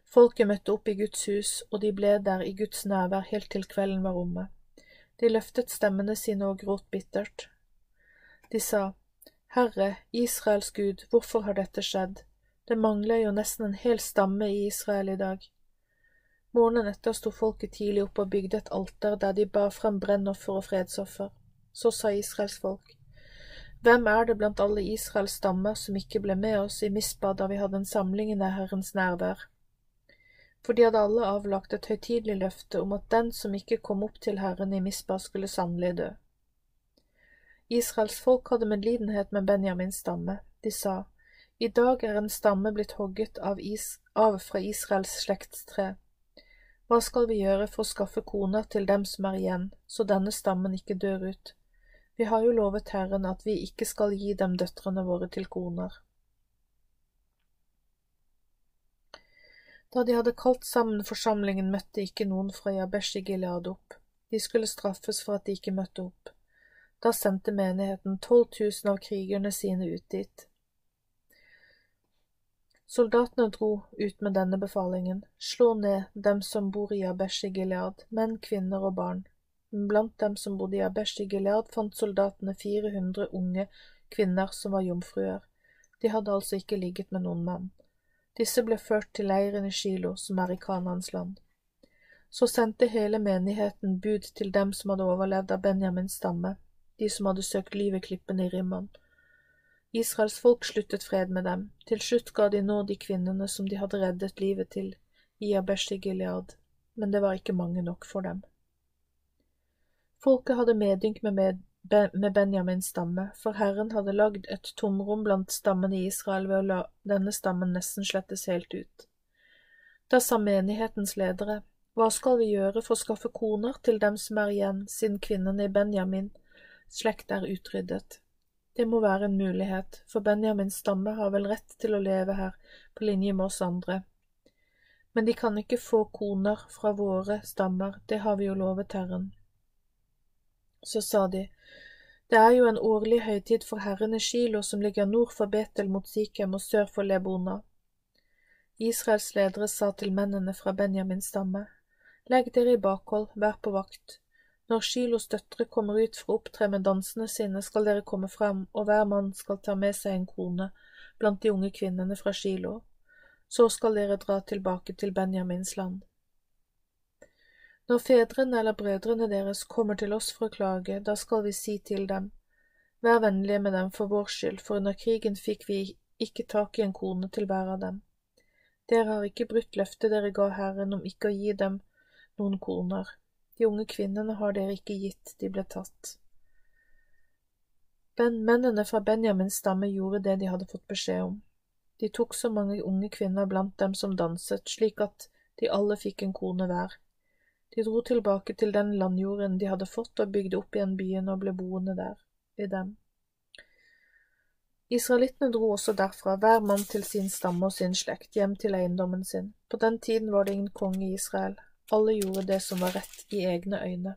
Folket møtte opp i Guds hus, og de ble der i Guds nærvær helt til kvelden var omme. De løftet stemmene sine og gråt bittert. De sa, Herre, Israels Gud, hvorfor har dette skjedd? Det mangler jo nesten en hel stamme i Israel i dag. Morgenen etter sto folket tidlig opp og bygde et alter der de bar frem brennoffer og fredsoffer. Så sa Israels folk, Hvem er det blant alle Israels stammer som ikke ble med oss i Mispa da vi hadde en samling i Herrens nærvær? For de hadde alle avlagt et høytidelig løfte om at den som ikke kom opp til Herren i Misba, skulle sannelig dø. Israels folk hadde medlidenhet med Benjamins stamme. De sa, I dag er en stamme blitt hogget av, is, av fra Israels slektstre. Hva skal vi gjøre for å skaffe koner til dem som er igjen, så denne stammen ikke dør ut? Vi har jo lovet Herren at vi ikke skal gi dem døtrene våre til koner. Da de hadde kalt sammen forsamlingen, møtte ikke noen fra Jabesh i Gilead opp. De skulle straffes for at de ikke møtte opp. Da sendte menigheten tolv tusen av krigerne sine ut dit. Soldatene dro ut med denne befalingen, slå ned dem som bor i Jabesh i Gilead, menn, kvinner og barn. Blant dem som bodde i Jabesh i Gilead, fant soldatene 400 unge kvinner som var jomfruer. De hadde altså ikke ligget med noen mann. Disse ble ført til leiren i Shilo, som er i Kanans land. Så sendte hele menigheten bud til dem som hadde overlevd av Benjamins stamme, de som hadde søkt liv i klippene i Rimman. Israels folk sluttet fred med dem, til slutt ga de nå de kvinnene som de hadde reddet livet til, i Abesh i Gilead, men det var ikke mange nok for dem. Folket hadde medynk med, med med Benjamins stamme, for Herren hadde lagd et tomrom blant stammene i Israel ved å la denne stammen nesten slettes helt ut. Da sa menighetens ledere, hva skal vi gjøre for å skaffe koner til dem som er igjen, siden kvinnene i Benjamin slekt er utryddet? Det må være en mulighet, for Benjamins stamme har vel rett til å leve her på linje med oss andre. Men de kan ikke få koner fra våre stammer, det har vi jo lovet Herren. Så sa de, det er jo en årlig høytid for herrene Shilo som ligger nord for Betel mot Sikhem og sør for Lebona. Israels ledere sa til mennene fra Benjamins stamme, Legg dere i bakhold, vær på vakt. Når Shilos døtre kommer ut for å opptre med dansene sine, skal dere komme frem, og hver mann skal ta med seg en kone blant de unge kvinnene fra Shilo. Så skal dere dra tilbake til Benjamins land. Når fedrene eller brødrene deres kommer til oss for å klage, da skal vi si til dem, Vær vennlige med dem for vår skyld, for under krigen fikk vi ikke tak i en kone til hver av dem. Dere har ikke brutt løftet dere ga Herren om ikke å gi dem noen koner. De unge kvinnene har dere ikke gitt, de ble tatt. Ben, mennene fra Benjamins stamme gjorde det de hadde fått beskjed om. De tok så mange unge kvinner blant dem som danset, slik at de alle fikk en kone hver. De dro tilbake til den landjorden de hadde fått og bygde opp igjen byen og ble boende der, i dem. Israelittene dro også derfra, hver mann til sin stamme og sin slekt, hjem til eiendommen sin. På den tiden var det ingen konge i Israel. Alle gjorde det som var rett i egne øyne.